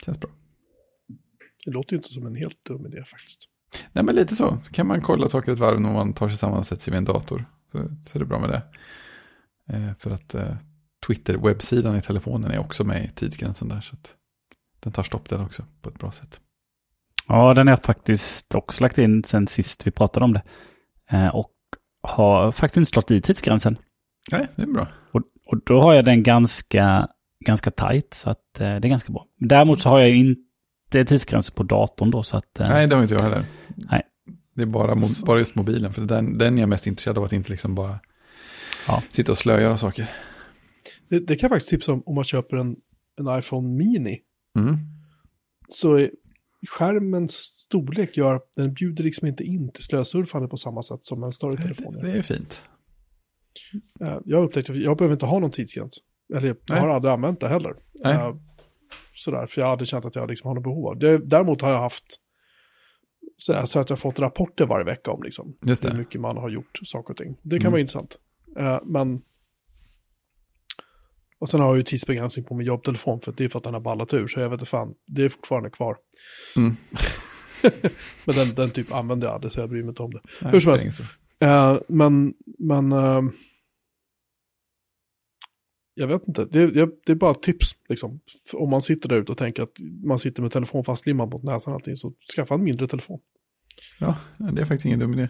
känns bra. Det låter ju inte som en helt dum idé faktiskt. Nej, men lite så. Kan man kolla saker ett varv när man tar sig samman och sätter sig vid en dator. Så, så är det bra med det. Eh, för att eh, Twitter-webbsidan i telefonen är också med i tidsgränsen där. Så att den tar stopp den också på ett bra sätt. Ja, den har jag faktiskt också lagt in sen sist vi pratade om det. Eh, och har faktiskt inte slått i tidsgränsen. Nej, det är bra. Och, och då har jag den ganska, ganska tight, så att eh, det är ganska bra. Däremot så har jag ju inte tidsgränser på datorn då, så att... Eh, Nej, det har inte jag heller. Nej. Det är bara, bara just mobilen, för den, den är jag mest intresserad av att inte liksom bara Ja. sitta och slögöra saker. Det, det kan jag faktiskt tipsa om om man köper en, en iPhone Mini. Mm. Så är skärmens storlek gör att den bjuder liksom inte in till slösurfande på samma sätt som en större telefon. Det, det är fint. Eh, Jag har upptäckt att jag behöver inte ha någon tidsgräns. Eller jag Nej. har aldrig använt det heller. Nej. Eh, Sådär, för jag hade känt att jag liksom har något behov av det. Däremot har jag haft så att jag har fått rapporter varje vecka om liksom, hur mycket man har gjort saker och ting. Det kan Mm. vara intressant. Eh, men... Och sen har jag ju tidsbegränsning på min jobbtelefon för att det är för att den har ballat ur. Så jag vet inte fan, det är fortfarande kvar. Mm. Men den, den typ använder jag aldrig så jag bryr mig inte om det. Nej, Hur som helst. så. Eh, men, men... eh, jag vet inte, det, det, det är bara ett tips. Liksom. Om man sitter där ute och tänker att man sitter med telefon fastlimmad mot näsan och allting, så skaffa en mindre telefon. Ja, det är faktiskt ingen dum idé.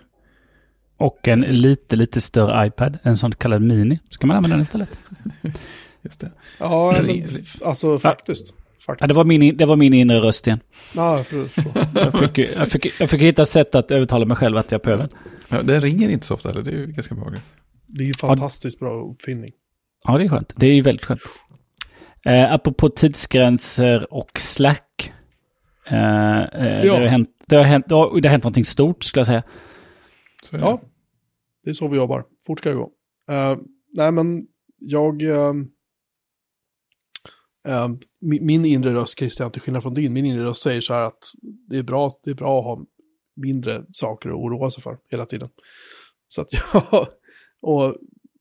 Och en lite, lite större iPad, en sån kallad Mini. Ska man använda den istället? Just det. Ja, men, alltså faktiskt. faktiskt. Ja, det, var min, det var min inre röst igen. Ja, jag förstår. Jag fick, jag, fick, jag fick hitta sätt att övertala mig själv att jag behöver den. Ja, den ringer inte så ofta heller, det är ju ganska behagligt. Det är ju fantastiskt bbra uppfinning. Ja, det är skönt. Det är ju väldigt skönt. Eh, apropå tidsgränser och Slack. Eh, eh, Ja. det, har hänt, det, har hänt, det har det har hänt någonting stort, skulle jag säga. Det. Ja, det är så vi jobbar. Fort ska det gå. Eh, nej, men jag... eh, Ehm, min, inre röst, Christian, till skillnad från din, min inre röst säger så här att det är bra, det är bra att ha mindre saker att oroa sig för hela tiden. Så att jag... Och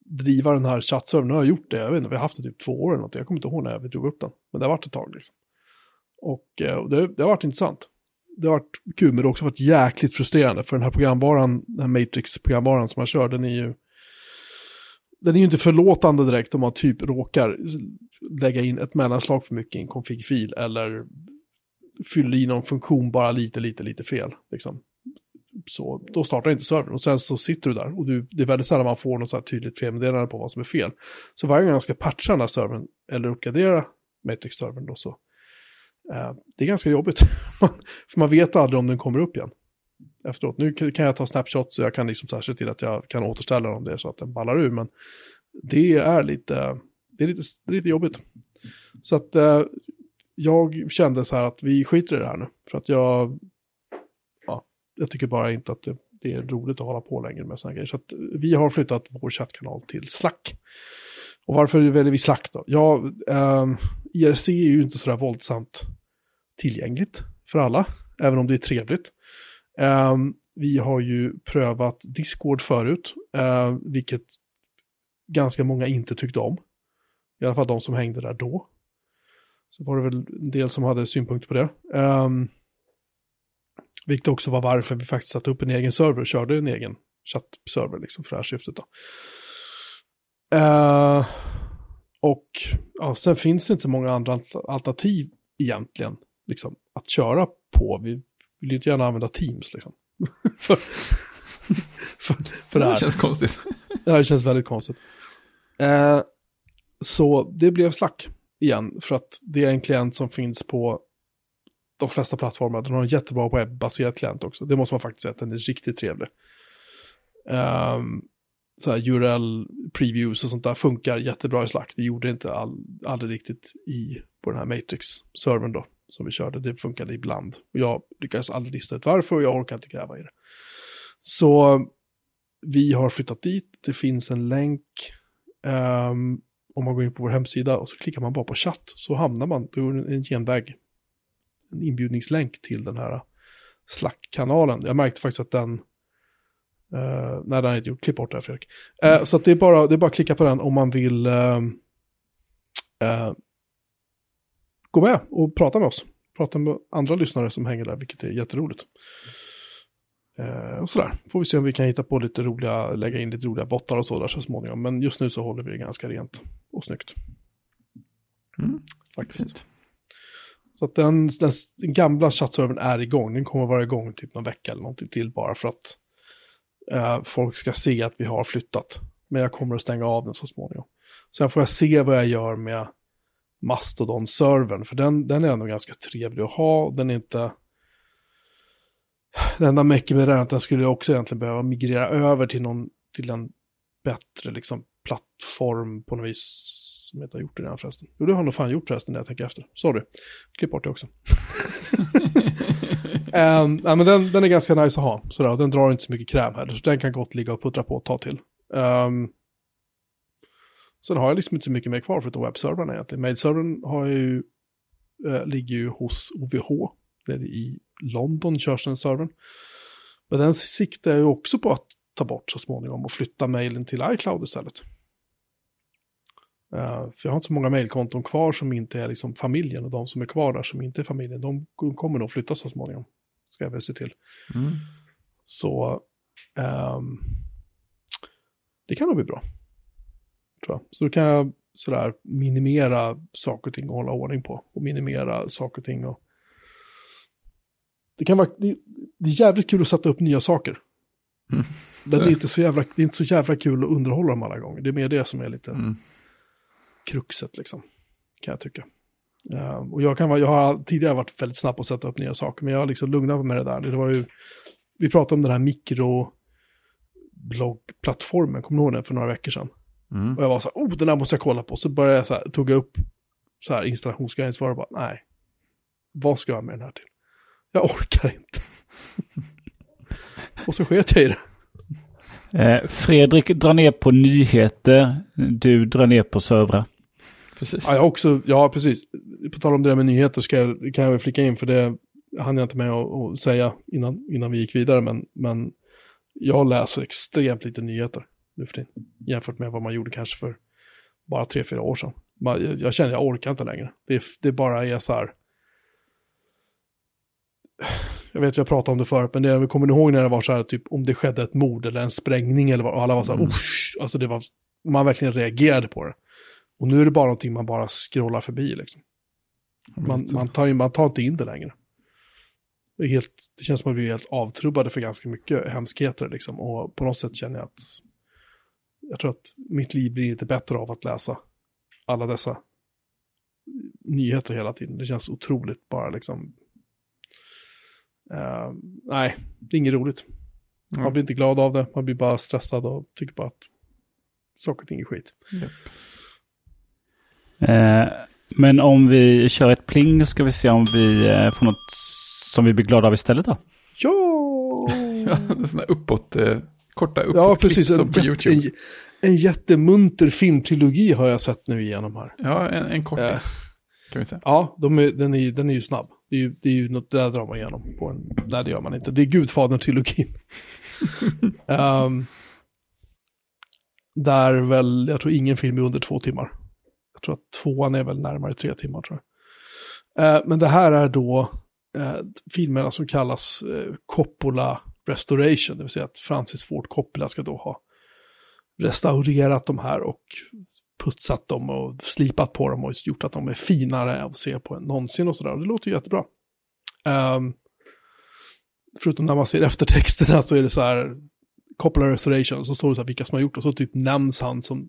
driva den här chattservern, nu har jag gjort det, jag vet inte, vi har haft det typ två år eller något, jag kommer inte ihåg när vi drog upp den, men det har varit ett tag liksom. Och eh, och det, det har varit intressant. Det har varit kul, men det har också varit jäkligt frustrerande, för den här programvaran, den här Matrix-programvaran som jag kör, den är ju... Den är ju inte förlåtande direkt om man typ råkar lägga in ett mellanslag för mycket i en config-fil eller fyller i någon funktion bara lite, lite, lite fel. Liksom. Så då startar inte servern och sen så sitter du där och du, det är väldigt sällan man får något så här tydligt felmeddelande på vad som är fel. Så varje gång jag ska patcha den här servern eller uppgradera Matrix-servern då så eh, det är ganska jobbigt. För man vet aldrig om den kommer upp igen efteråt. Nu kan jag ta snapshots så jag kan liksom så här se till att jag kan återställa om det är så att den ballar ur. Men det är lite, det är lite, lite jobbigt. Så att eh, jag kände så här att vi skiter i det här nu. För att jag, ja, jag tycker bara inte att det, det är roligt att hålla på längre med sådana grejer. Så att vi har flyttat vår chattkanal till Slack. Och varför väljer vi Slack då? Ja, eh, IRC är ju inte sådär våldsamt tillgängligt för alla, även om det är trevligt. Ehm, vi har ju prövat Discord förut, eh, vilket ganska många inte tyckte om. I alla fall de som hängde där då. Så var det väl en del som hade synpunkter på det. Um, vilket också var varför vi faktiskt satte upp en egen server och körde en egen chattserver liksom för det här syftet. Då. Ehm, och ja, sen finns det inte så många andra alternativ egentligen liksom, att köra på. Vi vill ju inte gärna använda Teams liksom. för, för, för det här. Det känns konstigt. Ja, det känns väldigt konstigt. Eh, så det blev Slack igen, för att det är en klient som finns på de flesta plattformar. Den har en jättebra webbaserad klient också. Det måste man faktiskt säga att den är riktigt trevlig. Um, så här URL previews och sånt där funkar jättebra i Slack. Det gjorde inte all, aldrig riktigt i på den här Matrix-servern då, som vi körde. Det funkade ibland. Jag lyckades aldrig lista ut varför och jag orkar inte gräva i det. Så vi har flyttat dit. Det finns en länk. Um, om man går in på vår hemsida och så klickar man bara på chatt så hamnar man, då är en genväg, en inbjudningslänk till den här Slack-kanalen. Jag märkte faktiskt att den, uh, nej den har inte gjort, klipp bort det här Fredrik. Eh, så att det, är bara, det är bara att klicka på den om man vill uh, gå med och prata med oss. Prata med andra lyssnare som hänger där, vilket är jätteroligt. Eh, och sådär. Får vi se om vi kan hitta på lite roliga, lägga in lite roliga bottar och så där så småningom. Men just nu så håller vi det ganska rent och snyggt. Mm, Faktiskt. fint. Så att den, den, den gamla chattservern är igång. Den kommer vara igång typ någon vecka eller någonting till bara för att eh, folk ska se att vi har flyttat. Men jag kommer att stänga av den så småningom. Sen får jag se vad jag gör med Mastodon-servern, för den, den är ändå ganska trevlig att ha. Den är inte... Det enda mecken med den är att den skulle också egentligen behöva migrera över till, någon, till en bättre liksom, plattform på något vis. Som jag inte har gjort det redan förresten. Jo, det har nog fan gjort förresten när jag tänker efter. Sorry, klipp bort det också. um, ja, men den, den är ganska nice att ha. Sådär, den drar inte så mycket kräm heller. Så den kan gott ligga och puttra på och ta till. Um, sen har jag liksom inte så mycket mer kvar förutom webbservrarna egentligen. Mailservern har ju, äh, ligger ju hos OVH. Nere i London körs den servern. Men den siktar jag ju också på att ta bort så småningom och flytta mailen till iCloud istället. Uh, för jag har inte så många mailkonton kvar som inte är liksom familjen och de som är kvar där som inte är familjen, de kommer nog flytta så småningom. Ska jag väl se till. Mm. Så um, det kan nog bli bra. Tror jag. Så då kan jag sådär minimera saker och ting och hålla ordning på. Och minimera saker och ting. Och... Det kan vara, det, det är jävligt kul att sätta upp nya saker. Mm. Men det är, inte så jävla, det är inte så jävla kul att underhålla dem alla gånger. Det är mer det som är lite Mm. kruxet liksom. Kan jag tycka. Uh, och jag, kan vara, jag har tidigare varit väldigt snabb på att sätta upp nya saker. Men jag har liksom lugnat mig med det där. Det var ju, vi pratade om den här mikrobloggplattformen. Kommer du ihåg den för några veckor sedan? Mm. Och jag var så här, oh den här måste jag kolla på. Så började jag så här, tog jag upp så här installationsgrejen. Så var det bara, nej. Vad ska jag med den här till? Jag orkar inte. och så sket jag i det. Eh, Fredrik drar ner på nyheter. Du drar ner på servrar. Precis. Ja, jag också, ja, precis. På tal om det där med nyheter ska jag, kan jag väl flika in, för det hann jag inte med att, att säga innan, innan vi gick vidare, men, men jag läser extremt lite nyheter nu för tiden, jämfört med vad man gjorde kanske för bara tre, fyra år sedan. Man, jag, jag känner att jag orkar inte längre. Det, det bara är så här. Jag vet att jag pratade om det förut, men det, kommer ni ihåg när det var så här, typ om det skedde ett mord eller en sprängning eller vad, och alla var så här, Mm. Alltså det var, man verkligen reagerade på det. Och nu är det bara någonting man bara scrollar förbi liksom. Man, man, tar, in, man tar inte in det längre. Det, helt, det känns som att vi är helt avtrubbade för ganska mycket hemskheter liksom. Och på något sätt känner jag att jag tror att mitt liv blir lite bättre av att läsa alla dessa nyheter hela tiden. Det känns otroligt bara liksom. Eh, nej, det är inget roligt. Man Mm. blir inte glad av det, man blir bara stressad och tycker bara att saker och ting är skit. Japp. Eh, men om vi kör ett pling ska vi se om vi eh, får något som vi blir glada av istället då. Ja! Ja, det är sådana uppåt, eh, korta uppåt Ja, precis. som på jätte- YouTube. en, en jättemunter filmtrilogi har jag sett nu igenom här. Ja, en, en kortis. Kan vi säga. Ja, de är, den, är, den är ju snabb. Det är ju, det är ju något, där drar man igenom på en, nej det gör man inte. Det är Gudfadern-trilogin. Ehm, där väl, jag tror ingen film är under två timmar. Jag tror att tvåan är väl närmare tre timmar tror jag. Eh, men det här är då eh, filmerna som kallas eh, Coppola Restoration, det vill säga att Francis Ford Coppola ska då ha restaurerat de här och putsat dem och slipat på dem och gjort att de är finare att se på än någonsin och sådär. Det låter ju jättebra. Ehm, förutom när man ser eftertexterna så är det så här Coppola Restoration, så står det så här vilka som har gjort och så typ nämns han som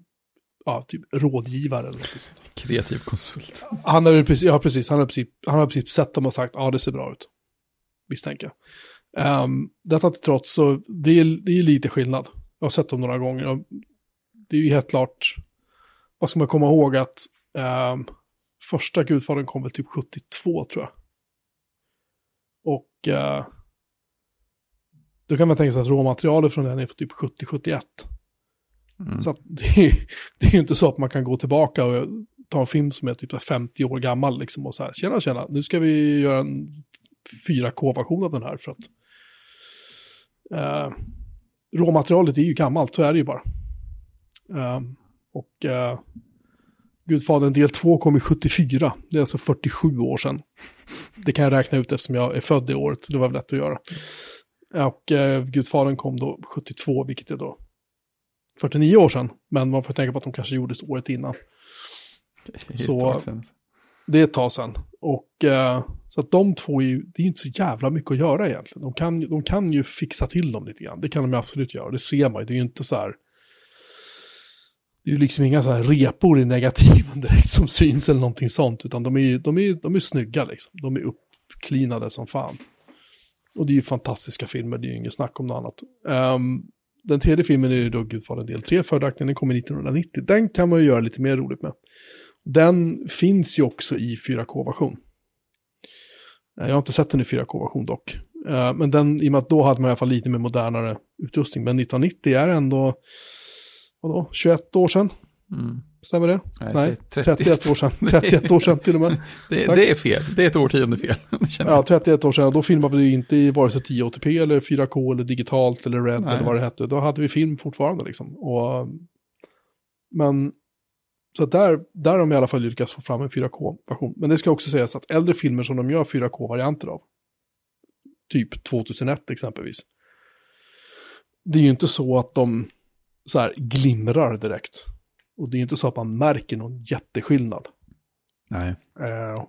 ja, typ rådgivare eller något sånt. Kreativ konsult. Han har ju precis, ja precis, han har precis, han har precis sett dem och sagt ja det ser bra ut. Misstänker jag. Um, detta till trots så det är, det är lite skillnad. Jag har sett dem några gånger det är ju helt klart, vad ska man komma ihåg att ehm, första Gudfadern kom väl typ 72 tror jag. Och eh, då kan man tänka sig att råmaterialet från den är för typ 70-71. Mm. Så det, är, det är ju inte så att man kan gå tillbaka och ta en film som är typ så här 50 år gammal liksom och så här, tjena tjena, nu ska vi göra en 4K-version av den här för att eh, råmaterialet är ju gammalt, så är det ju bara. Eh, och eh, Gudfadern del 2 kom i 74, det är alltså 47 år sedan. Det kan jag räkna ut eftersom jag är född det året, det var väl lätt att göra. Och eh, Gudfadern kom då 72, vilket är då 49 år sedan. Men man får tänka på att de kanske gjordes året innan. Helt Så-. Det är ett tag sedan. Och eh, så att de två är ju, det är ju inte så jävla mycket att göra egentligen. De kan, de kan ju fixa till dem lite grann. Det kan de ju absolut göra. Det ser man ju. Det är ju inte så här. det är ju liksom inga så här repor i negativen direkt som syns eller någonting sånt, utan de är ju de är, de är snygga liksom. De är uppklinade som fan. Och det är ju fantastiska filmer, det är ju inget snack om något annat. Um, den tredje filmen är ju då Gudfadern del 3, följaktligen den kommer 1990. Den kan man ju göra lite mer roligt med. Den finns ju också i 4K-version. Jag har inte sett den i 4K-version dock. Uh, men den, i och med att då hade man i alla fall lite mer modernare utrustning. Men 1990 är ändå, vadå, 21 år sedan? Mm. Stämmer det? Nej, Nej, 30. 31 år sedan. 31 år sedan till och med. Det, det är fel, det är ett årtionde fel. Ja, 31 år sedan. Då filmade vi inte i vare sig 1080p eller 4K eller digitalt eller red Nej. eller vad det hette. Då hade vi film fortfarande liksom. Och, men så där, där har de i alla fall lyckats få fram en 4K-version. Men det ska också sägas att äldre filmer som de gör 4K-varianter av, typ 2001 exempelvis, det är ju inte så att de så här glimrar direkt. Och det är inte så att man märker någon jätteskillnad. Nej. Eh,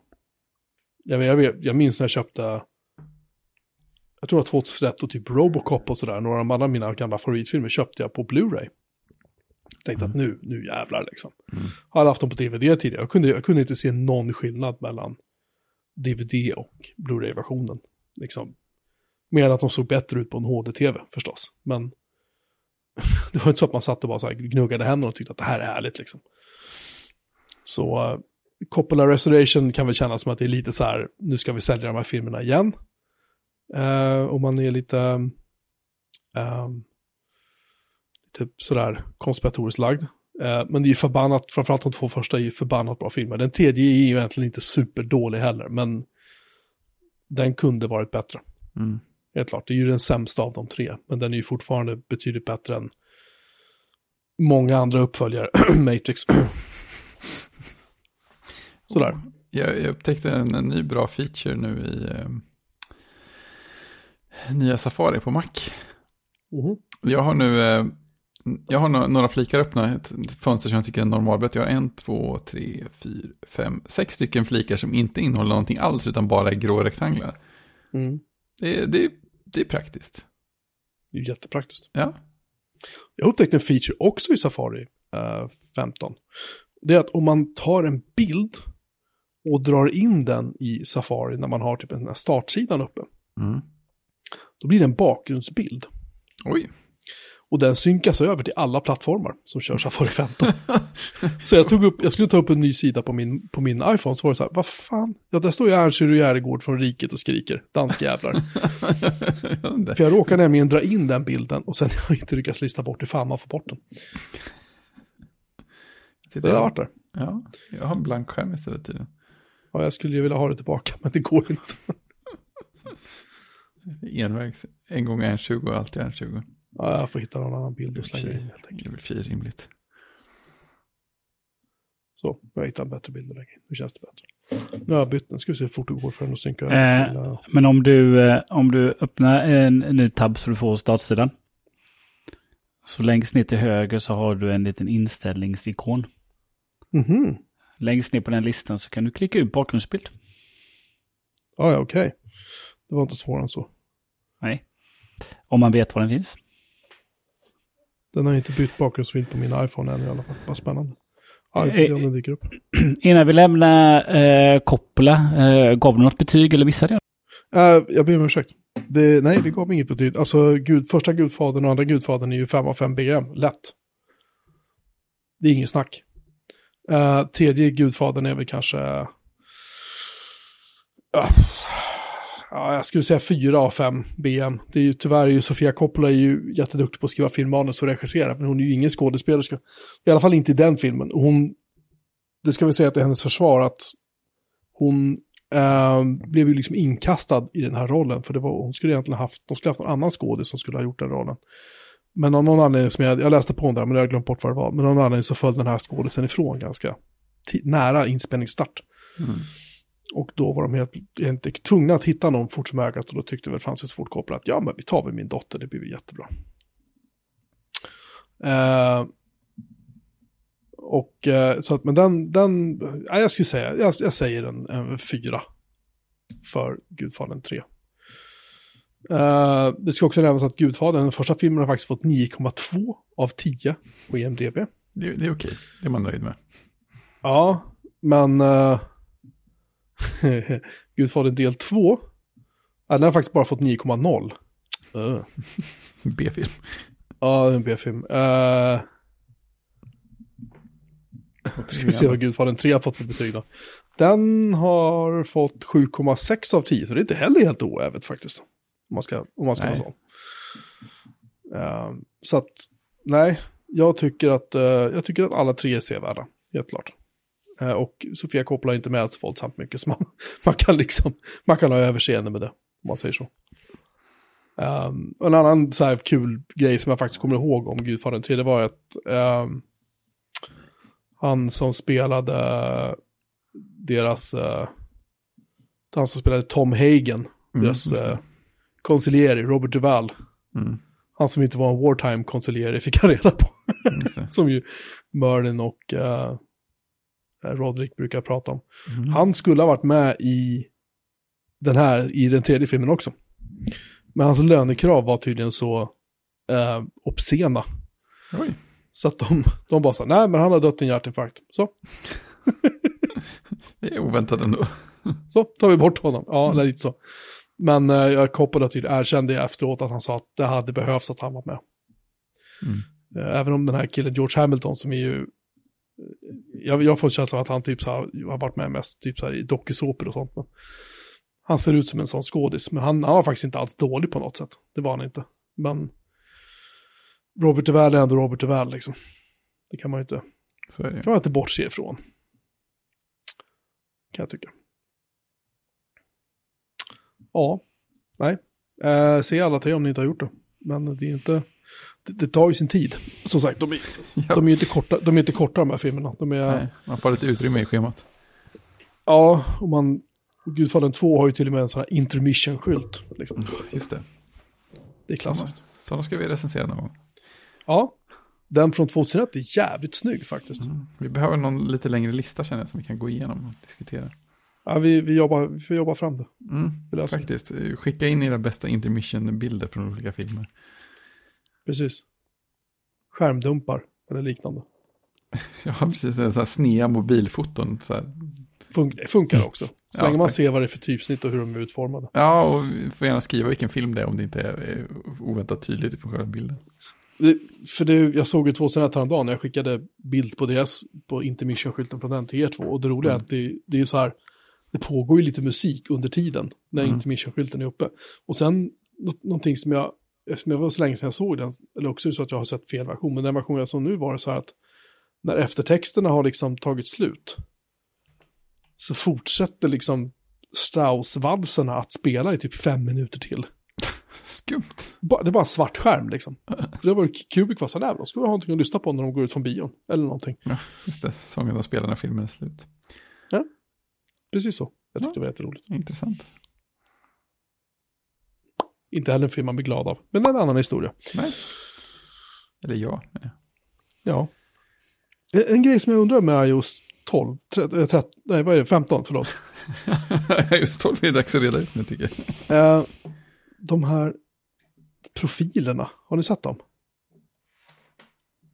jag, vet, jag, vet, jag minns när jag köpte, jag tror att 2001 och typ Robocop och sådär, några av mina gamla favoritfilmer köpte jag på Blu-ray. Tänkte att nu, nu jävlar liksom. Mm. Jag hade haft dem på DVD tidigare, jag kunde, jag kunde inte se någon skillnad mellan DVD och Blu-ray-versionen. Liksom. Mer än att de såg bättre ut på en HD-TV förstås. Men det var inte så att man satt och bara så här gnuggade händerna och tyckte att det här är härligt liksom. Så uh, Coppola Restoration kan väl kännas som att det är lite så här, nu ska vi sälja de här filmerna igen. Uh, om man är lite, um, typ sådär konspiratoriskt lagd. Uh, men det är ju förbannat, framförallt de två första är ju förbannat bra filmer. Den tredje är ju egentligen inte superdålig heller, men den kunde varit bättre. Mm. Helt klart, det är ju den sämsta av de tre, men den är ju fortfarande betydligt bättre än många andra uppföljare, Matrix. Sådär. Jag, jag upptäckte en, en ny bra feature nu i eh, nya Safari på Mac. Mhm. Jag har nu eh, jag har no några flikar öppna, ett fönster som jag tycker är normalbrett. Jag har en, två, tre, fyra, fem, sex stycken flikar som inte innehåller någonting alls utan bara är grå rektanglar. Mm. Det, är- det, det är praktiskt. Det är jättepraktiskt. Ja. Jag upptäckte en feature också i Safari eh, 15. Det är att om man tar en bild och drar in den i Safari när man har typ den här startsidan uppe, Mm. då blir det en bakgrundsbild. Oj. Och den synkas över till alla plattformar som kör Safari 15. så jag, tog upp, jag skulle ta upp en ny sida på min, på min iPhone, så var det så här, vad fan? Ja, där står ju Ernst Järegård från Riket och skriker, danskjävlar. För jag råkar nämligen dra in den bilden och sen har jag inte lyckats lista bort hur fan man får bort den. Så det har varit där. Ja, jag har en blank skärm istället tydligen. Ja, jag skulle ju vilja ha det tillbaka, men det går inte. Envägs. En gång är en 20 och alltid är en 20. Ja, jag får hitta någon annan bild och slänga in helt Det enkelt. är väl för rimligt. Så, jag hittar en bättre bild att lägga in. Nu känns det bättre. Nu har jag bytt den, ska vi se hur fort det går för den att synka Eh, till, eh, Men om du, eh, om du öppnar en, en ny tab så du får startsidan. Så längst ner till höger så har du en liten inställningsikon. Mhm. Längst ner på den listan så kan du klicka ut bakgrundsbild. Ja, ja, okej. Det var inte svårare än så. Nej. Om man vet var den finns. Den har inte bytt bakgrundsbild på min iPhone än i alla fall. Vad spännande. Ja, vi får se om den dyker upp. Innan vi lämnar eh, Coppola, eh, gav du något betyg eller missade jag? Uh, jag ber om ursäkt. Det, nej, vi gav inget betyg. Alltså, gud, första gudfadern och andra gudfadern är ju 5 av 5 BM. Lätt. Det är inget snack. Eh, tredje gudfadern är väl kanske... Ah, ja, jag skulle säga 4 av 5 BM. Det är ju tyvärr, är ju Sofia Coppola är ju jätteduktig på att skriva filmmanus och regissera, men hon är ju ingen skådespelerska. I alla fall inte i den filmen. Hon, det ska vi säga att det är hennes försvar att hon eh, blev ju liksom inkastad i den här rollen. För det var, hon skulle egentligen haft, de skulle haft någon annan skådis som skulle ha gjort den rollen. Men av någon anledning som jag, jag läste på om det här, men jag har glömt bort vad det var. Men av någon anledning så föll den här skådisen ifrån ganska nära inspelningsstart. Mm. Och då var de helt, helt tvungna att hitta någon fort som ögat och då tyckte väl Francis Ford Coppola att ja men vi tar väl min dotter, det blir väl jättebra. Eh, och eh, så att, men den, den, ja, jag skulle säga, jag, jag säger en, en fyra för Gudfadern 3. Eh, det ska också nämnas att Gudfadern, den första filmen har faktiskt fått 9,2 av 10 på IMDB. Det, det är okej, det är man nöjd med. Ja, men uh, Gudfadern del 2, ja, den har faktiskt bara fått 9,0. Uh. B-film. Ja, en B-film. Uh, ska vi se vad Gudfadern 3 har fått för betyg då. Den har fått 7,6 av 10, så det är inte heller helt oävet faktiskt. Om man ska, om man ska vara sån. Uh, så att, nej, jag tycker att, uh, jag tycker att alla tre är sevärda, helt klart. Uh, och Sofia Coppola är inte med så våldsamt mycket, så man, man, kan liksom, man kan ha överseende med det, om man säger så. Um, en annan så här kul grej som jag faktiskt kommer ihåg om Gudfadern 3, det var att um, han som spelade deras, uh, han som spelade Tom Hagen, mm, deras uh, Robert Duvall. Mm. Han som inte var en wartime konsiljeri fick han reda på. som ju Merlin och uh, Roderick brukar prata om. Mm. Han skulle ha varit med i den här, i den tredje filmen också. Men hans lönekrav var tydligen så uh, obscena. Oj. Så att de, de bara sa, nej men han har dött i en hjärtinfarkt. Så. det är oväntat ändå. så tar vi bort honom. Ja, mm. lite så. Men eh, jag kopplade till, erkände efteråt att han sa att det hade behövts att han var med. Mm. Eh, även om den här killen George Hamilton som är ju, eh, jag, jag får känslan att han typ så här, har varit med mest typ så här i dokusåpor och sånt. Men han ser ut som en sån skådis, men han, han var faktiskt inte alls dålig på något sätt. Det var han inte. Men Robert Duvall är ändå Robert Duvall liksom. Det kan man ju inte, kan man inte bortse ifrån. Kan jag tycka. Ja, nej. Eh, se alla tre om ni inte har gjort det. Men det är inte, det, det tar ju sin tid. Som sagt, de är, ja. de är inte korta, de är inte korta de här filmerna. De är, nej, man får lite utrymme i schemat. Ja, och man, Gudfallen 2 har ju till och med en sån här intermission-skylt. Liksom. Just det. Det är klassiskt. Sådana ska vi recensera någon gång. Ja, den från 2001 är jävligt snygg faktiskt. Mm. Vi behöver någon lite längre lista känner jag som vi kan gå igenom och diskutera. Ja, vi, vi, jobbar, vi får jobba fram det. Mm, faktiskt. Skicka in era bästa intermission-bilder från olika filmer. Precis. Skärmdumpar eller liknande. ja, precis. Det så här snea mobilfoton. Så här. Fun funkar också. Så länge man ser vad det är för typsnitt och hur de är utformade. Ja, och vi får gärna skriva vilken film det är om det inte är oväntat tydligt på själva bilden. Det, för det, jag såg ju 2001 häromdagen när jag skickade bild på deras, på intermission-skylten från den till er två. Och det roliga mm. är att det, det är så här, det pågår ju lite musik under tiden när mm. intermission-skylten är uppe. Och sen någonting som jag, eftersom jag var så länge sedan jag såg den, eller också det så att jag har sett fel version, men den version jag såg nu var det så här att när eftertexterna har liksom tagit slut så fortsätter liksom Strauss-valserna att spela i typ fem minuter till. Skumt. Det är bara en svart skärm liksom. För det var Kubrick var så där, då vi ha någonting att lyssna på när de går ut från bion. Eller någonting. Ja, just det. Sången de spelar när filmen är slut. Ja, precis så. Jag tyckte ja. det var jätteroligt. Intressant. Inte heller en film man blir glad av. Men en annan historia. Nej. Eller ja. Ja. ja. En, en grej som jag undrar med iOS 12, 13, 13, nej vad är det, 15, förlåt. iOS 12 är dags att reda ut nu tycker jag. Uh, de här profilerna, har ni sett dem?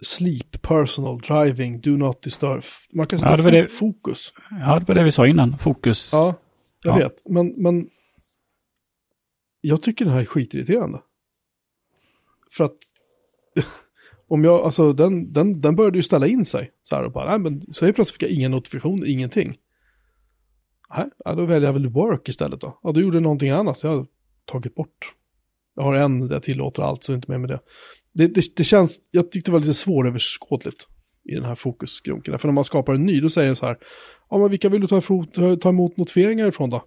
Sleep, personal, driving, do not disturb. Man kan sätta ja, det det, fokus. Ja, det var det vi sa innan, fokus. Ja, jag ja. vet. Men, men jag tycker den här är skitirriterande. För att om jag, alltså den, den, den började ju ställa in sig. Så här och bara, nej men så helt plötsligt fick jag ingen notifikation, ingenting. Nej, ja, då väljer jag väl work istället då. Ja, då gjorde jag någonting annat. Jag har tagit bort. Jag har en där jag tillåter allt, så inte mer med det. Det, det, det känns, jag tyckte det var lite svåröverskådligt i den här fokusgrunken. För när man skapar en ny, då säger den så här, ja men vilka vill du ta, ta emot notifieringar ifrån då?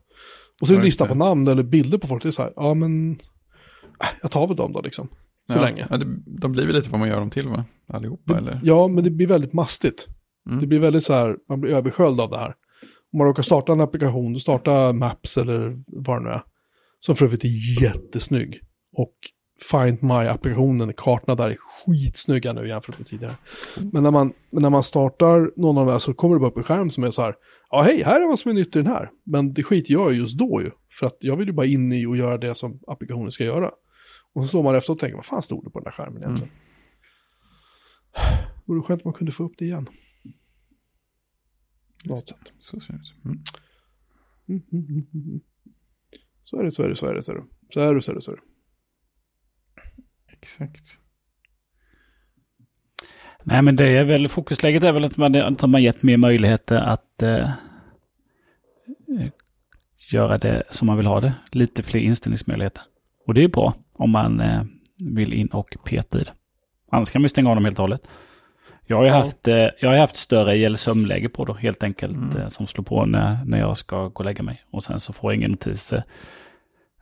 Och så är en lista på namn eller bilder på folk, det är så här, ja men, äh, jag tar väl dem då liksom. Så ja, länge. Ja, det, de blir väl lite vad man gör dem till va? Allihopa det, eller? Ja, men det blir väldigt mastigt. Mm. Det blir väldigt så här, man blir översköljd av det här. Om man råkar starta en applikation, du startar Maps eller vad det nu är. Som för övrigt är jättesnygg. Och Find My-applikationen, kartorna där är skitsnygga nu jämfört med tidigare. Men när man, när man startar någon av de här så kommer det bara upp en skärm som är så här, ja hej, här är vad som är nytt i den här. Men det skiter jag just då ju, för att jag vill ju bara in i och göra det som applikationen ska göra. Och så står man efter och tänker, vad fan stod det på den där skärmen egentligen? Mm. vore skönt om man kunde få upp det igen. Något sätt. Så ser det ut. Mm. Mm, mm, mm, mm. Så är det, så är det, så är det, så är det. Så är det, så är det, så är det. Exakt. Nej, men det är väl fokusläget är väl att man, att man gett mer möjligheter att eh, eh, göra det som man vill ha det. Lite fler inställningsmöjligheter. Och det är bra om man eh, vill in och peta i det. Annars kan man stänga av dem helt och hållet. Jag har ju Ja. haft, eh, jag har haft större gällsömnläge på då helt enkelt. Mm. Eh, som slår på när, när jag ska gå och lägga mig. Och sen så får jag ingen notiser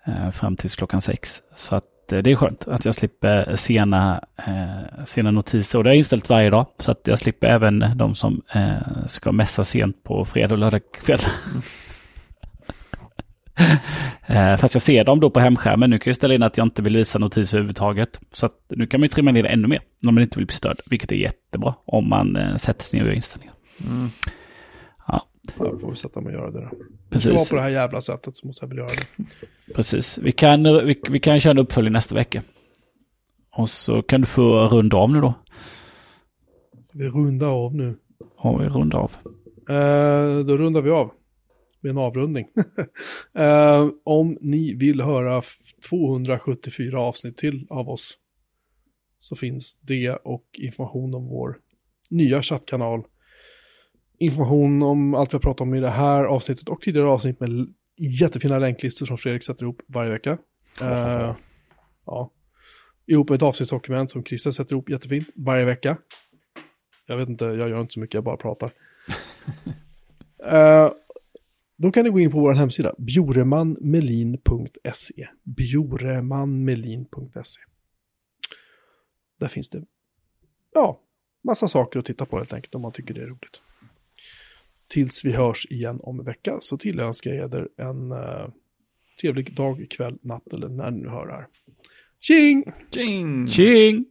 eh, fram tills klockan sex. Så att Eh, det är skönt att jag slipper eh, sena, eh, sena notiser. Och det är inställt varje dag. Så att jag slipper även de som eh, ska mässa sent på fredag och lördag kväll. Eh, Fast jag ser dem då på hemskärmen. Nu kan jag ställa in att jag inte vill visa notiser överhuvudtaget. Så att nu kan man ju trimma ner det ännu mer. Om man inte vill bli störd. Vilket är jättebra om man eh, sätter sig ner och gör inställningar. Mm. Ja, då får vi sätta mig och göra det då. Det ska vara Precis. på det här jävla sättet så måste jag väl göra det. Precis. Vi kan, vi, vi kan köra en uppföljning nästa vecka. Och så kan du få runda av nu då. Vi rundar av nu. Och vi rundar av. Eh, då rundar vi av med en avrundning. eh, om ni vill höra f- 274 avsnitt till av oss så finns det och information om vår nya chattkanal. Information om allt vi har pratat om i det här avsnittet och tidigare avsnitt med jättefina länklistor som Fredrik sätter ihop varje vecka. Eh, ja. Ihop med ett avsnittsdokument som Christer sätter ihop jättefint varje vecka. Jag vet inte, jag gör inte så mycket, jag bara pratar. Eh, då kan ni gå in på vår hemsida, bjoremanmelin.se. Bjoremanmelin.se. Där finns det, ja, massa saker att titta på helt enkelt om man tycker det är roligt. Tills vi hörs igen om en vecka så tillönskar jag er en eh, trevlig dag, kväll, natt eller när ni nu hör det här. Tjing! King! Tjing!